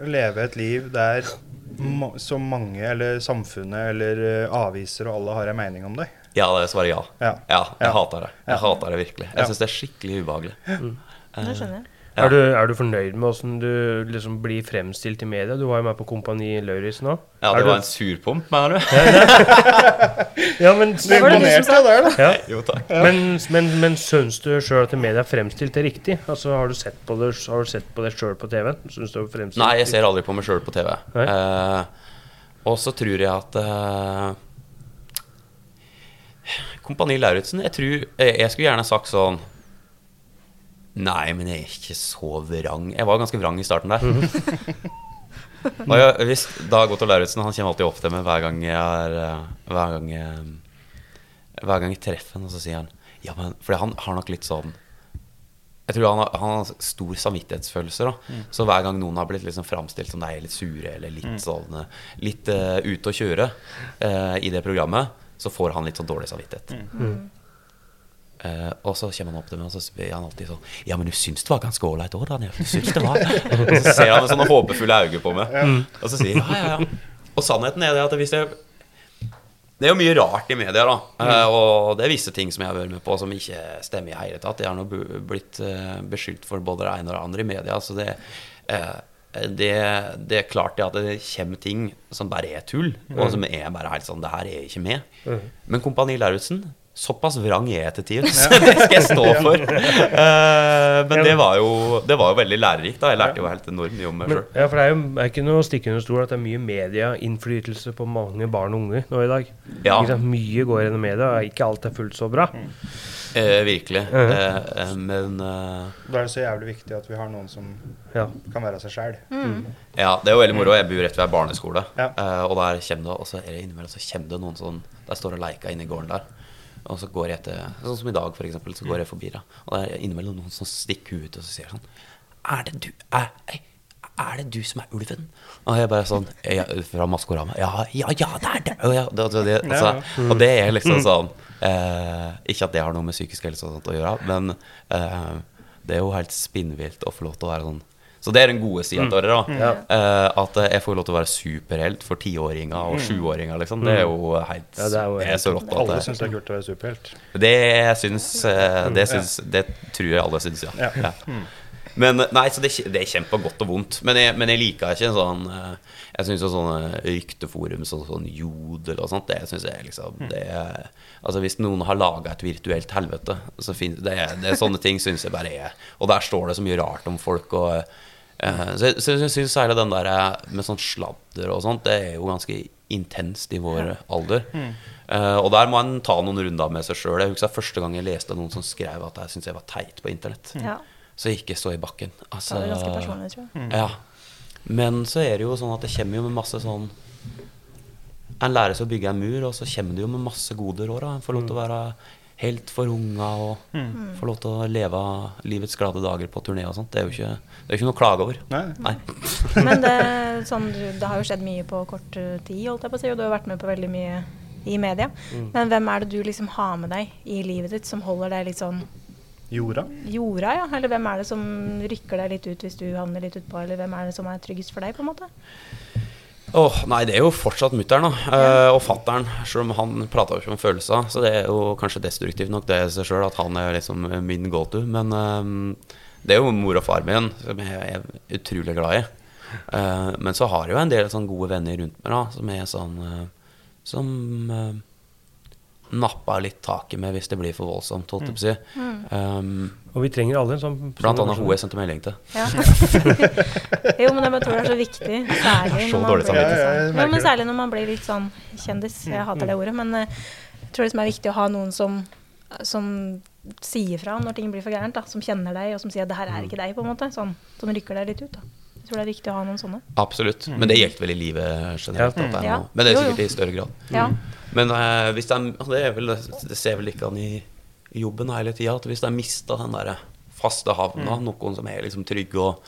leve et liv der ma så mange, eller samfunnet, eller eh, aviser og alle har en mening om deg? Ja, det svarer ja. Ja. Ja, jeg Ja. hater det. Jeg Ja. hater det virkelig. Jeg Ja. syns det er skikkelig ubehagelig. Det skjønner jeg. Ja. Er, du, er du fornøyd med åssen du liksom blir fremstilt i media? Du var jo med på Kompani Lauritzen òg. Ja, Er det du- var en surpomp, mener du? Ja, men, Du du imponerte der, da. ja. Jo, takk. men, men, men syns du sjøl at media er fremstilt det riktig? Altså, Har du sett på det Har på det sjøl på TV? Syns du er Nei, jeg ser aldri på meg sjøl på TV. Eh, og så tror jeg at uh, Kompani Lauritzen Jeg tror jeg, jeg skulle gjerne sagt sånn Nei, men jeg er ikke så vrang. Jeg var ganske vrang i starten der. og jeg, hvis Dag Otto Lauritzen Han kommer alltid opp til meg hver gang jeg er eh, Hver gang jeg, hver gang jeg treffer ham, og så sier han Ja, men For han har nok litt sånn jeg tror han har, han har stor samvittighetsfølelse. da Så hver gang noen har blitt liksom framstilt som de er litt sure eller litt sånn eh, Litt uh, ute å kjøre uh, i det programmet, så får han litt sånn dårlig samvittighet. Eh, og så kommer han opp til meg og så sier han alltid sånn Ja, men du syns det var ganske ålreit òg, Daniel? Du syns det var Og så ser han med sånne håpefulle øyne på meg, og så sier han ja, ja, ja. Og sannheten er det at hvis jeg det er jo mye rart i media, da. Uh, og det er visse ting som jeg har vært med på som ikke stemmer i hele tatt. Jeg har nå blitt uh, beskyldt for både det ene og det andre i media. Så det, uh, det, det er klart det at det kommer ting som bare er tull, og som er bare helt sånn Det her er ikke med. Men Kompani Lauritzen Såpass vrang er jeg til tider. så Det skal jeg stå for. Eh, men det var, jo, det var jo veldig lærerikt. da Jeg lærte jo helt enormt mye om meg sjøl. ja, for det er jo er ikke noe stikke under stol at det er mye medieinnflytelse på mange barn og unge nå i dag. Ja. Ikke sant? Mye går gjennom media, og ikke alt er fullt så bra. Eh, virkelig. Eh, eh, men eh, Da er det så jævlig viktig at vi har noen som Ja. kan være seg sjæl. Ja, det er jo veldig moro. Jeg bor rett ved ei barneskole. Ja. eh, og der kommer det Og så er det innimellom så kommer det noen sånn Der står og leker inne i gården der. Og så går jeg etter Sånn som i dag, eksempel, så går jeg forbi. da Og det er innimellom noen som stikker ut og så sier sånn Er det du er, er det du som er ulven? Og jeg bare sånn ja, Fra Maskorama. Ja, ja, ja, det er det! Og, ja, det, det, det altså, og det er liksom sånn eh, Ikke at det har noe med psykisk helse og sånt å gjøre, men eh, det er jo helt spinnvilt å få lov til å være sånn Så det er den gode sida av det. da Ja. Eh, At jeg får lov til å være superhelt for tiåringer og sjuåringer. Liksom. Det er jo helt Ja, det er jo er helt- så rått. Alle At syns det, det er kult å være superhelt. det syns eh, Det, syns, det tror jeg alle syns, ja. Ja. ja. Men nei, så det, er det er kjempegodt og vondt. Men jeg, men jeg liker ikke en sånn eh, Jeg syns sånne rykteforum som sånn Jodel og sånt, det syns jeg liksom det er, Altså Hvis noen har laga et virtuelt helvete, så finnes det, er- det er sånne ting syns jeg bare er Og der står det så mye rart om folk og Så jeg, så jeg syns særlig den der eh, med sånn sladder og sånt, det er jo ganske intenst i vår alder. Eh, og der må en ta noen runder med seg sjøl. Jeg husker første gang jeg leste noen som skrev at jeg syntes jeg var teit på internett. Ja. Så jeg ikke stå i bakken. Det Altså, er ganske personlig, tror jeg. ja. Men så er det jo sånn at det kommer jo med masse sånn En lærer seg å bygge en mur, og så kommer det jo med masse gode råd. En får lov til å være helt for unga og får lov til å leve livets glade dager på turné og sånt. Det er jo ikke, det er ikke noe å klage over. Nei. Nei. Men det, sånn, det har jo skjedd mye på kort tid, holdt jeg på å si, og du har vært med på veldig mye i media. Men hvem er det du liksom har med deg i livet ditt som holder deg litt sånn Jorda. jorda, ja? Eller hvem er det som rykker deg litt ut hvis du havner litt utpå, eller hvem er det som er tryggest for deg, på en måte? Åh, nei, det er jo fortsatt mutter'n, da. Eh, og fatter'n. Selv om han prata jo ikke om følelser. Så det er jo kanskje destruktivt nok det i seg sjøl at han er liksom min go-to. Men eh, det er jo mor og far min som jeg er utrolig glad i. Eh, men så har jeg jo en del sånn gode venner rundt meg da som er sånn Som napper litt taket med hvis det blir for voldsomt, holdt jeg på å si. Um, Og vi trenger alle en sånn blant annet hun jeg sendte melding til. Ja. jo, men jeg tror det er så viktig, særlig Så når man blir Ja, ja, sånn, ja, men særlig når man blir litt sånn kjendis. Jeg hater det ordet, men eh, jeg tror det er viktig å ha noen som, som sier fra når ting blir for gærent, da, som kjenner deg, og som sier at det her er ikke deg, på en måte, sånn, som rykker deg litt ut. da. Jeg tror det er viktig å ha noen sånne. Absolutt. Men det gjelder vel i livet generelt. Ja. at det er noe- Men det er sikkert i større grad. Ja. Men uh, hvis de, det, er vel, det ser vel ikke an i jobben hele tida at hvis de mista den der faste havna, noen som er liksom trygge og,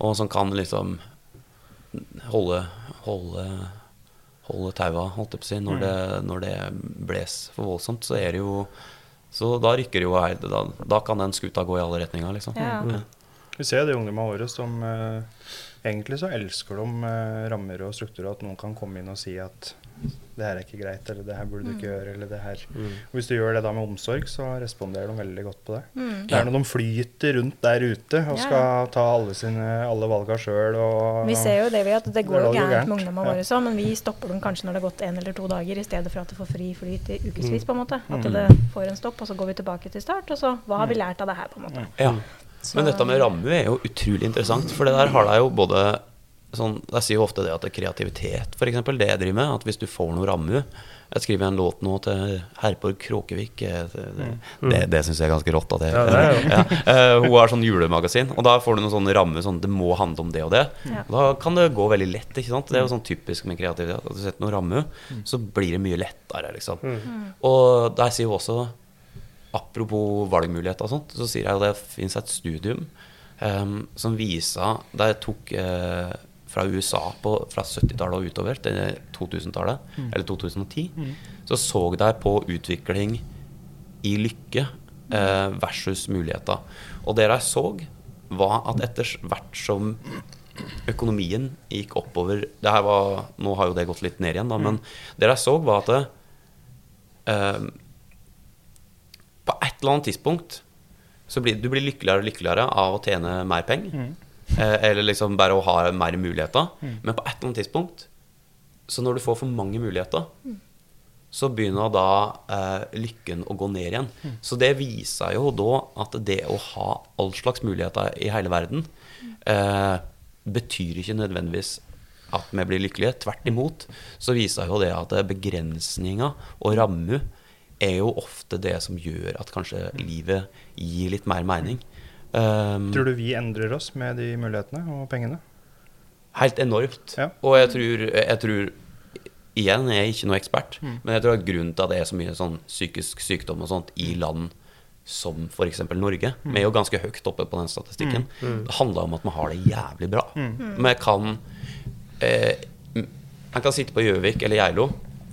og som kan liksom holde holde, holde taua, holdt jeg på å si, når, det, når det bles for voldsomt, så er det jo Så da rykker det jo her. Da, da kan den skuta gå i alle retninger, liksom. Ja. Vi ser de ungdommene våre som eh, Egentlig så elsker de eh, rammer og strukturer, at noen kan komme inn og si at det her er ikke greit, eller det her burde du ikke gjøre, eller det her Og Hvis du gjør det da med omsorg, så responderer de veldig godt på det. Mm. Det er når de flyter rundt der ute og Ja, skal ta alle, sine, alle valga sjøl og Vi ser jo det vi at det går jo gærent gærent. med ungdommene våre så, men vi stopper dem kanskje når det har gått en eller to dager, i stedet for at det får fri flyt i Mm. ukevis, på en måte. At det får en stopp, og så går vi tilbake til start, og så hva har vi lært av det her, på en måte. Ja. Så- Men dette med ramme er jo utrolig interessant, for det der har deg jo både sånn, Jeg sier jo ofte det at det er kreativitet, f.eks. Det jeg driver med. At hvis du får noe ramme Jeg skriver en låt nå til Herborg Kråkevik. eh, Det, det, det, det syns jeg er ganske rått. At jeg, Ja, det er ja. Eh, hun har sånn julemagasin, og da får du noen sånne rammer sånn Det må handle om det og det. Ja. Da kan det gå veldig lett. ikke sant? Det er jo sånn typisk med kreativitet. At du setter noen ramme, så blir det mye lettere, liksom. Og der sier hun også Apropos valgmuligheter og sånt, så sier jeg at det fins et studium um, som viser Der tok eh, fra USA på, fra 70-tallet og utover til 2000-tallet, eller 2010, så så de på utvikling i lykke eh, versus muligheter. Og det de så, var at etter hvert som økonomien gikk oppover det her var, Nå har jo det gått litt ned igjen, da, men det de så, var at det, eh, på et eller annet tidspunkt så blir du blir lykkeligere og lykkeligere av å tjene mer penger. Eh, eller liksom bare å ha mer muligheter. Men på et eller annet tidspunkt, så når du får for mange muligheter, så begynner da eh, lykken å gå ned igjen. Så det viser jo da at det å ha all slags muligheter i hele verden eh, betyr ikke nødvendigvis at vi blir lykkelige. Tvert imot så viser jo det at begrensninger og rammer er jo ofte det som gjør at kanskje livet gir litt mer mening. Um, Tror du vi endrer oss med de mulighetene og pengene? Helt enormt. Ja. Og jeg tror, jeg tror Igjen, jeg er ikke noe ekspert, Mm. men jeg tror at grunnen til at det er så mye sånn psykisk sykdom og sånt i land som f.eks. Norge, Mm. vi er jo ganske høyt oppe på den statistikken, det handler om at vi har det jævlig bra. Mm. Vi kan eh, En kan sitte på Gjøvik eller Geilo,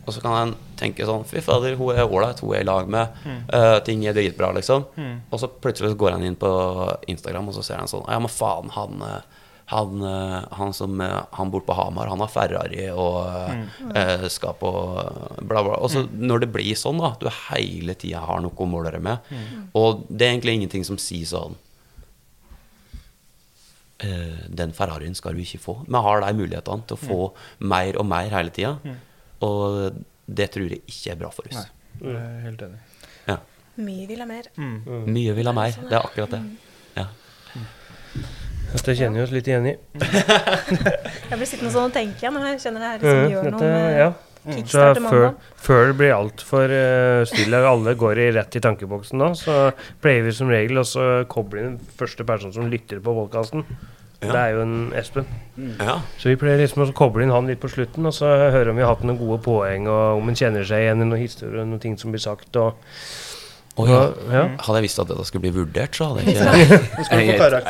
og så kan en tenke sånn Fy fader, hun er ålreit, hun er i lag med, eh, ting er dritbra, liksom. Mm. Og så plutselig går han inn på Instagram, og så ser han sånn Ja, men faen, han, eh, han, eh, han som Han bor på Hamar, han har Ferrari og eh, skal på bla, bla. Og så når det blir sånn, da, du hele tida har noe å måle deg med, og det er egentlig ingenting som sier sånn eh, Den Ferrarien skal du ikke få. Vi har de mulighetene til å få mer og mer hele tida, og det tror jeg ikke er bra for oss. Jeg er helt enig. Mye vil ha mer. Mye vil ha mer. Det er akkurat det. Ja. Dette kjenner vi oss litt igjen i. Jeg blir sittende sånn og tenke igjen, jeg kjenner det her liksom gjør noe med ja. Så før, før det blir altfor uh, stille, og alle går i rett i tankeboksen nå, så pleier vi som regel også å koble inn første person som lytter på podkasten. Ja. Det er jo en Espen. ja. Så vi pleier liksom å koble inn han litt på slutten, og så høre om vi har hatt noen gode poeng, og om han kjenner seg igjen i noen historier, noen ting som blir sagt. Og, Å, ja. ja. Hadde jeg visst at dette skulle bli vurdert, så hadde jeg ikke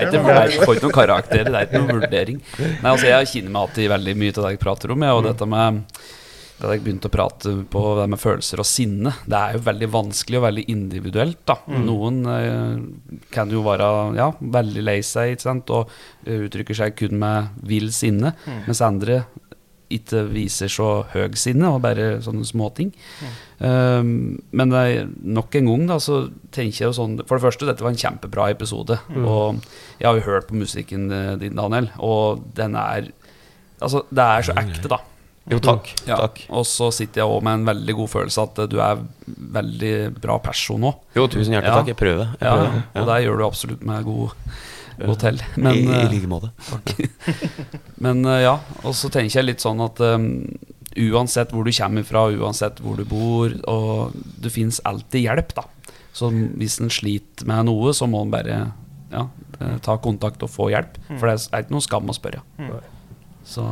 du Jeg, får ikke noen karakter, det er ikke noen vurdering. Nei, altså Jeg kjenner meg alltid veldig mye til det jeg prater om. jeg, og dette med Da jeg begynte å prate på det med følelser og sinne, det er jo veldig vanskelig og veldig individuelt. da Noen eh, kan jo være ja, veldig lei seg ikke sant? og eh, uttrykker seg kun med vill sinne, mens andre ikke viser så høy sinne, og bare sånne småting. Um, men det er nok en gang da, så tenker jeg jo sånn For det første, dette var en kjempebra episode. Og jeg har jo hørt på musikken eh, din, Daniel, og den er Altså, det er så ekte, da. Jo, takk. Ja. takk. Og så sitter jeg òg med en veldig god følelse at du er veldig bra person òg. Jo, tusen hjertelig Ja. takk. Jeg prøver. Jeg Ja, prøver. og det gjør du absolutt med god hotell. Men, I, I eh, like måte. men eh, ja, og så tenker jeg litt sånn at um, uansett hvor du kommer fra, uansett hvor du bor, og det fins alltid hjelp, da. Så hvis en sliter med noe, så må en bare ja, ta kontakt og få hjelp. For det er ikke noe skam å spørre. Så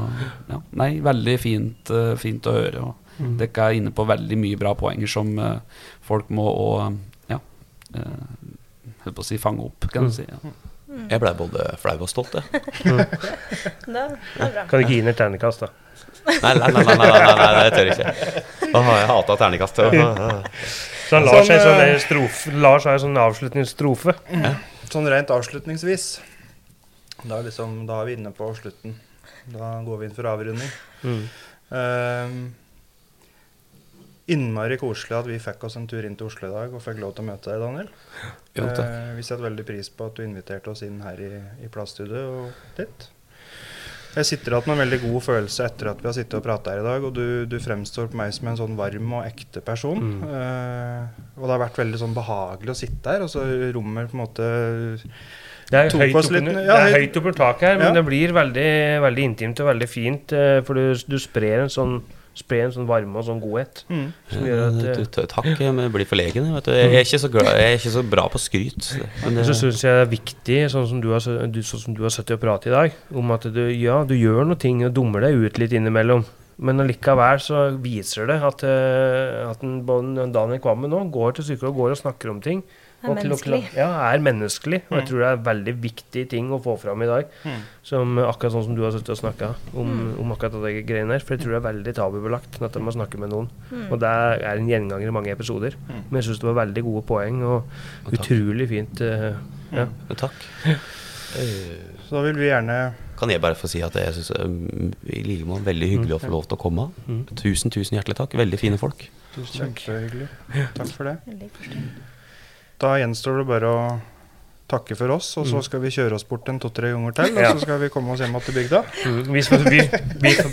ja, nei, veldig fint, eh, fint å høre. Og dere er inne på veldig mye bra poenger som eh, folk må og, ja, uh, holdt på å si fange opp, kan du si. Ja. Jeg blei både flau og stolt, jeg. Det er bra. Kan du ikke gi inn et ternekast, da? Nei, nei, nei, nei, nei, nei, nei, nei, jeg tør ikke. Åh, jeg hata terningkast. Så han lar seg sånn eh, strofe, Lars har en sånn avslutningsstrofe. Sånn rent avslutningsvis Da, liksom, da er vi inne på slutten. Da går vi inn for avrunding. Mm. Ehm, innmari koselig at vi fikk oss en tur inn til Oslo i dag og fikk lov til å møte deg, Daniel. Jo, takk. Eh, vi setter veldig pris på at du inviterte oss inn her i, i og ditt. Jeg sitter igjen med en veldig god følelse etter at vi har sittet og prata her i dag. Og du, du fremstår på meg som en sånn varm og ekte person. Mm. Uh, og det har vært veldig sånn behagelig å sitte her. Og så rommet på en måte Det er høyt oppunder, ja, det er høyt- høyt oppunder taket her, men Ja. det blir veldig, veldig intimt og veldig fint. eh, For du, du sprer en sånn Sprer en sånn varme og sånn godhet. mm. Som gjør at Du, eh, Takk, men jeg blir forlegen. jeg, Vet du. Jeg, er ikke så glad, jeg er ikke så bra på skryt. Men Så det, syns jeg det er viktig, sånn som du har, du, sånn som du har sittet og pratet i dag, om at du, ja, du gjør noe ting og dummer deg ut litt innimellom. Men allikevel så viser det at, eh, at en, Daniel Kvammen nå går til sykehus og går og snakker om ting. Er og til å menneskelig. Ja, er menneskelig. Og jeg tror det er veldig viktige ting å få fram i dag. Mm. Som Akkurat sånn som du har sittet og snakka om, om akkurat de greiene her. For jeg tror det er veldig tabubelagt at man snakker med noen. Og det er en gjenganger i mange episoder. Men jeg syns det var veldig gode poeng, og Og utrolig fint. Uh, ja. takk. Eh, Så da vil vi gjerne Kan jeg bare få si at jeg syns i like måte veldig hyggelig å få lov til å komme. Mm. Tusen, tusen hjertelig takk. Veldig fine folk. Kjempehyggelig. Takk for det. Da gjenstår det bare å takke for oss, og så skal vi kjøre oss bort en to-tre ganger til. Og Ja. så skal vi komme oss hjem igjen til bygda. Mm, vi, får, vi, vi, får,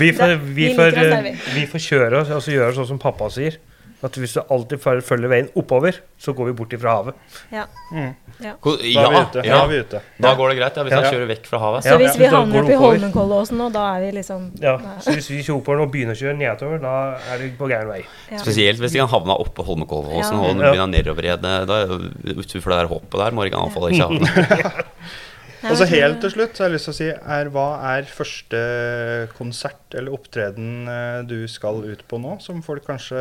vi, får, vi, Vi får, eh, vi får kjøre oss og så gjøre sånn som pappa sier. At hvis du alltid følger- veien oppover, så går vi bort ifra havet. Ja. Mm. ja. Da er vi ute. Da ja. er vi ute. Da går det greit, ja, hvis han kjører vekk fra havet. Så hvis ja. vi Da havner du oppi. Holmenkollåsen nå, da er vi liksom Ja, så hvis vi kjører oppover og begynner å kjøre nedover, da er vi på gæren vei. Ja. Spesielt hvis de kan havne oppå Holmenkollåsen Ja. og Ja. begynne nedover igjen. Da er jo utenfor det der hoppet der må de iallfall ikke havne. Og så helt til slutt så har jeg lyst til å si er, Hva er første konsert eller opptreden eh, du skal ut på nå, som folk kanskje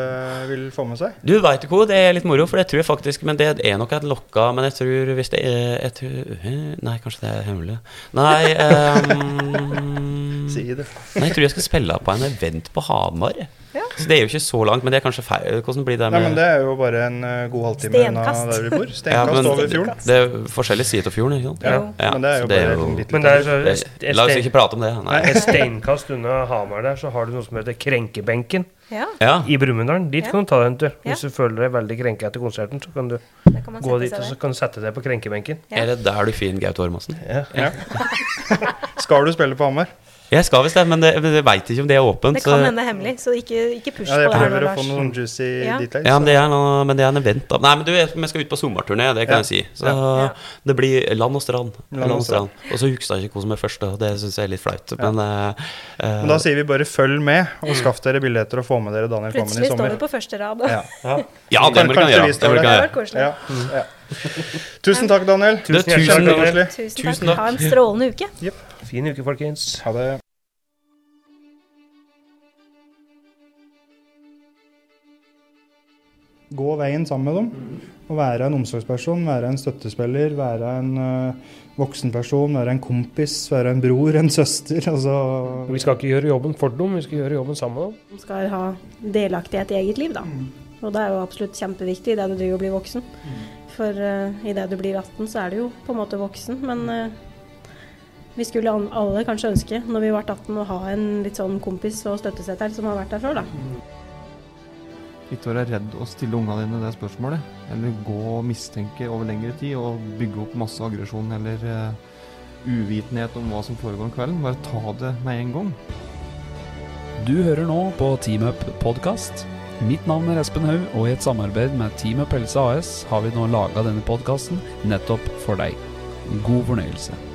vil få med seg? Du veit ikke hva, det er litt moro, for det tror jeg faktisk Men det er nok et lokka Men jeg tror hvis det er jeg tror, eh, Nei, kanskje det er hemmelig. Nei um, Si det. Nei, jeg tror jeg skal spille på en event på Hamar. Ja. Så det er jo ikke så langt, men det er kanskje feil. Hvordan blir det Nei, men det er jo bare en eh, god halvtime unna der vi bor. Ja, men- over fjorden. Det er forskjellige sider av fjorden, ikke sant? Ja, Ja, men det er jo bare jo- Men det er så Det, la oss ikke prate om det. Nei. et steinkast unna Hamar der, så har du noe som heter Krenkebenken Ja, Ja. i Brumunddal. Dit Ja. kan du ta deg en tur. Hvis du føler deg veldig krenka etter konserten, så kan du kan gå dit og så kan du sette deg på krenkebenken. Ja. Er det der du finner Gaute Ormåsen? Ja. Skal du spille på Hamar? Jeg skal visst det, men det, jeg veit ikke om det er åpent. Det kan hende hemmelig, så ikke, ikke push Ja, på det her Jeg prøver å få noen juicy Ja. details. Ja, men det, er noe, men det er en event. Nei, men du, vi skal ut på sommerturné, det kan Ja. jeg si. Så Ja. det blir land og strand. Land Land og strand. Og så husker jeg ikke hva som er først, og det syns jeg er litt flaut. Men, eh, Men da sier vi bare følg med, og skaff dere billetter og få med dere Daniel Kvammen i sommer. Plutselig står vi på første rad. Ja. ja, det må du kan gjøre. Det hadde var koselig. Tusen takk, Daniel. Tusen. Tusen, Tusen takk. takk. Ha en strålende uke. Fin uke, folkens. Ha det. Gå veien sammen med dem. Og være en omsorgsperson, være en støttespiller, være en uh, voksenperson, være en kompis, være en bror, en søster. Altså Vi skal ikke gjøre jobben for dem, vi skal gjøre jobben sammen med dem. De skal ha delaktighet i eget liv, da. Og det er jo absolutt kjempeviktig idet du driver og blir voksen. For uh, idet du blir 18, så er du jo på en måte voksen, men eh, vi skulle alle kanskje ønske, når vi var 18, å ha en litt sånn kompis og støtte seg til som har vært der før, da. Ikke være redd å stille unga dine det spørsmålet. Eller gå og mistenke over lengre tid og bygge opp masse aggresjon eller uh, uvitenhet om hva som foregår om kvelden. Bare ta det med en gang. Du hører nå på Teamup podkast. Mitt navn er Espen Haug, og i et samarbeid med Teamup Helse AS har vi nå laga denne podkasten nettopp for deg. God fornøyelse.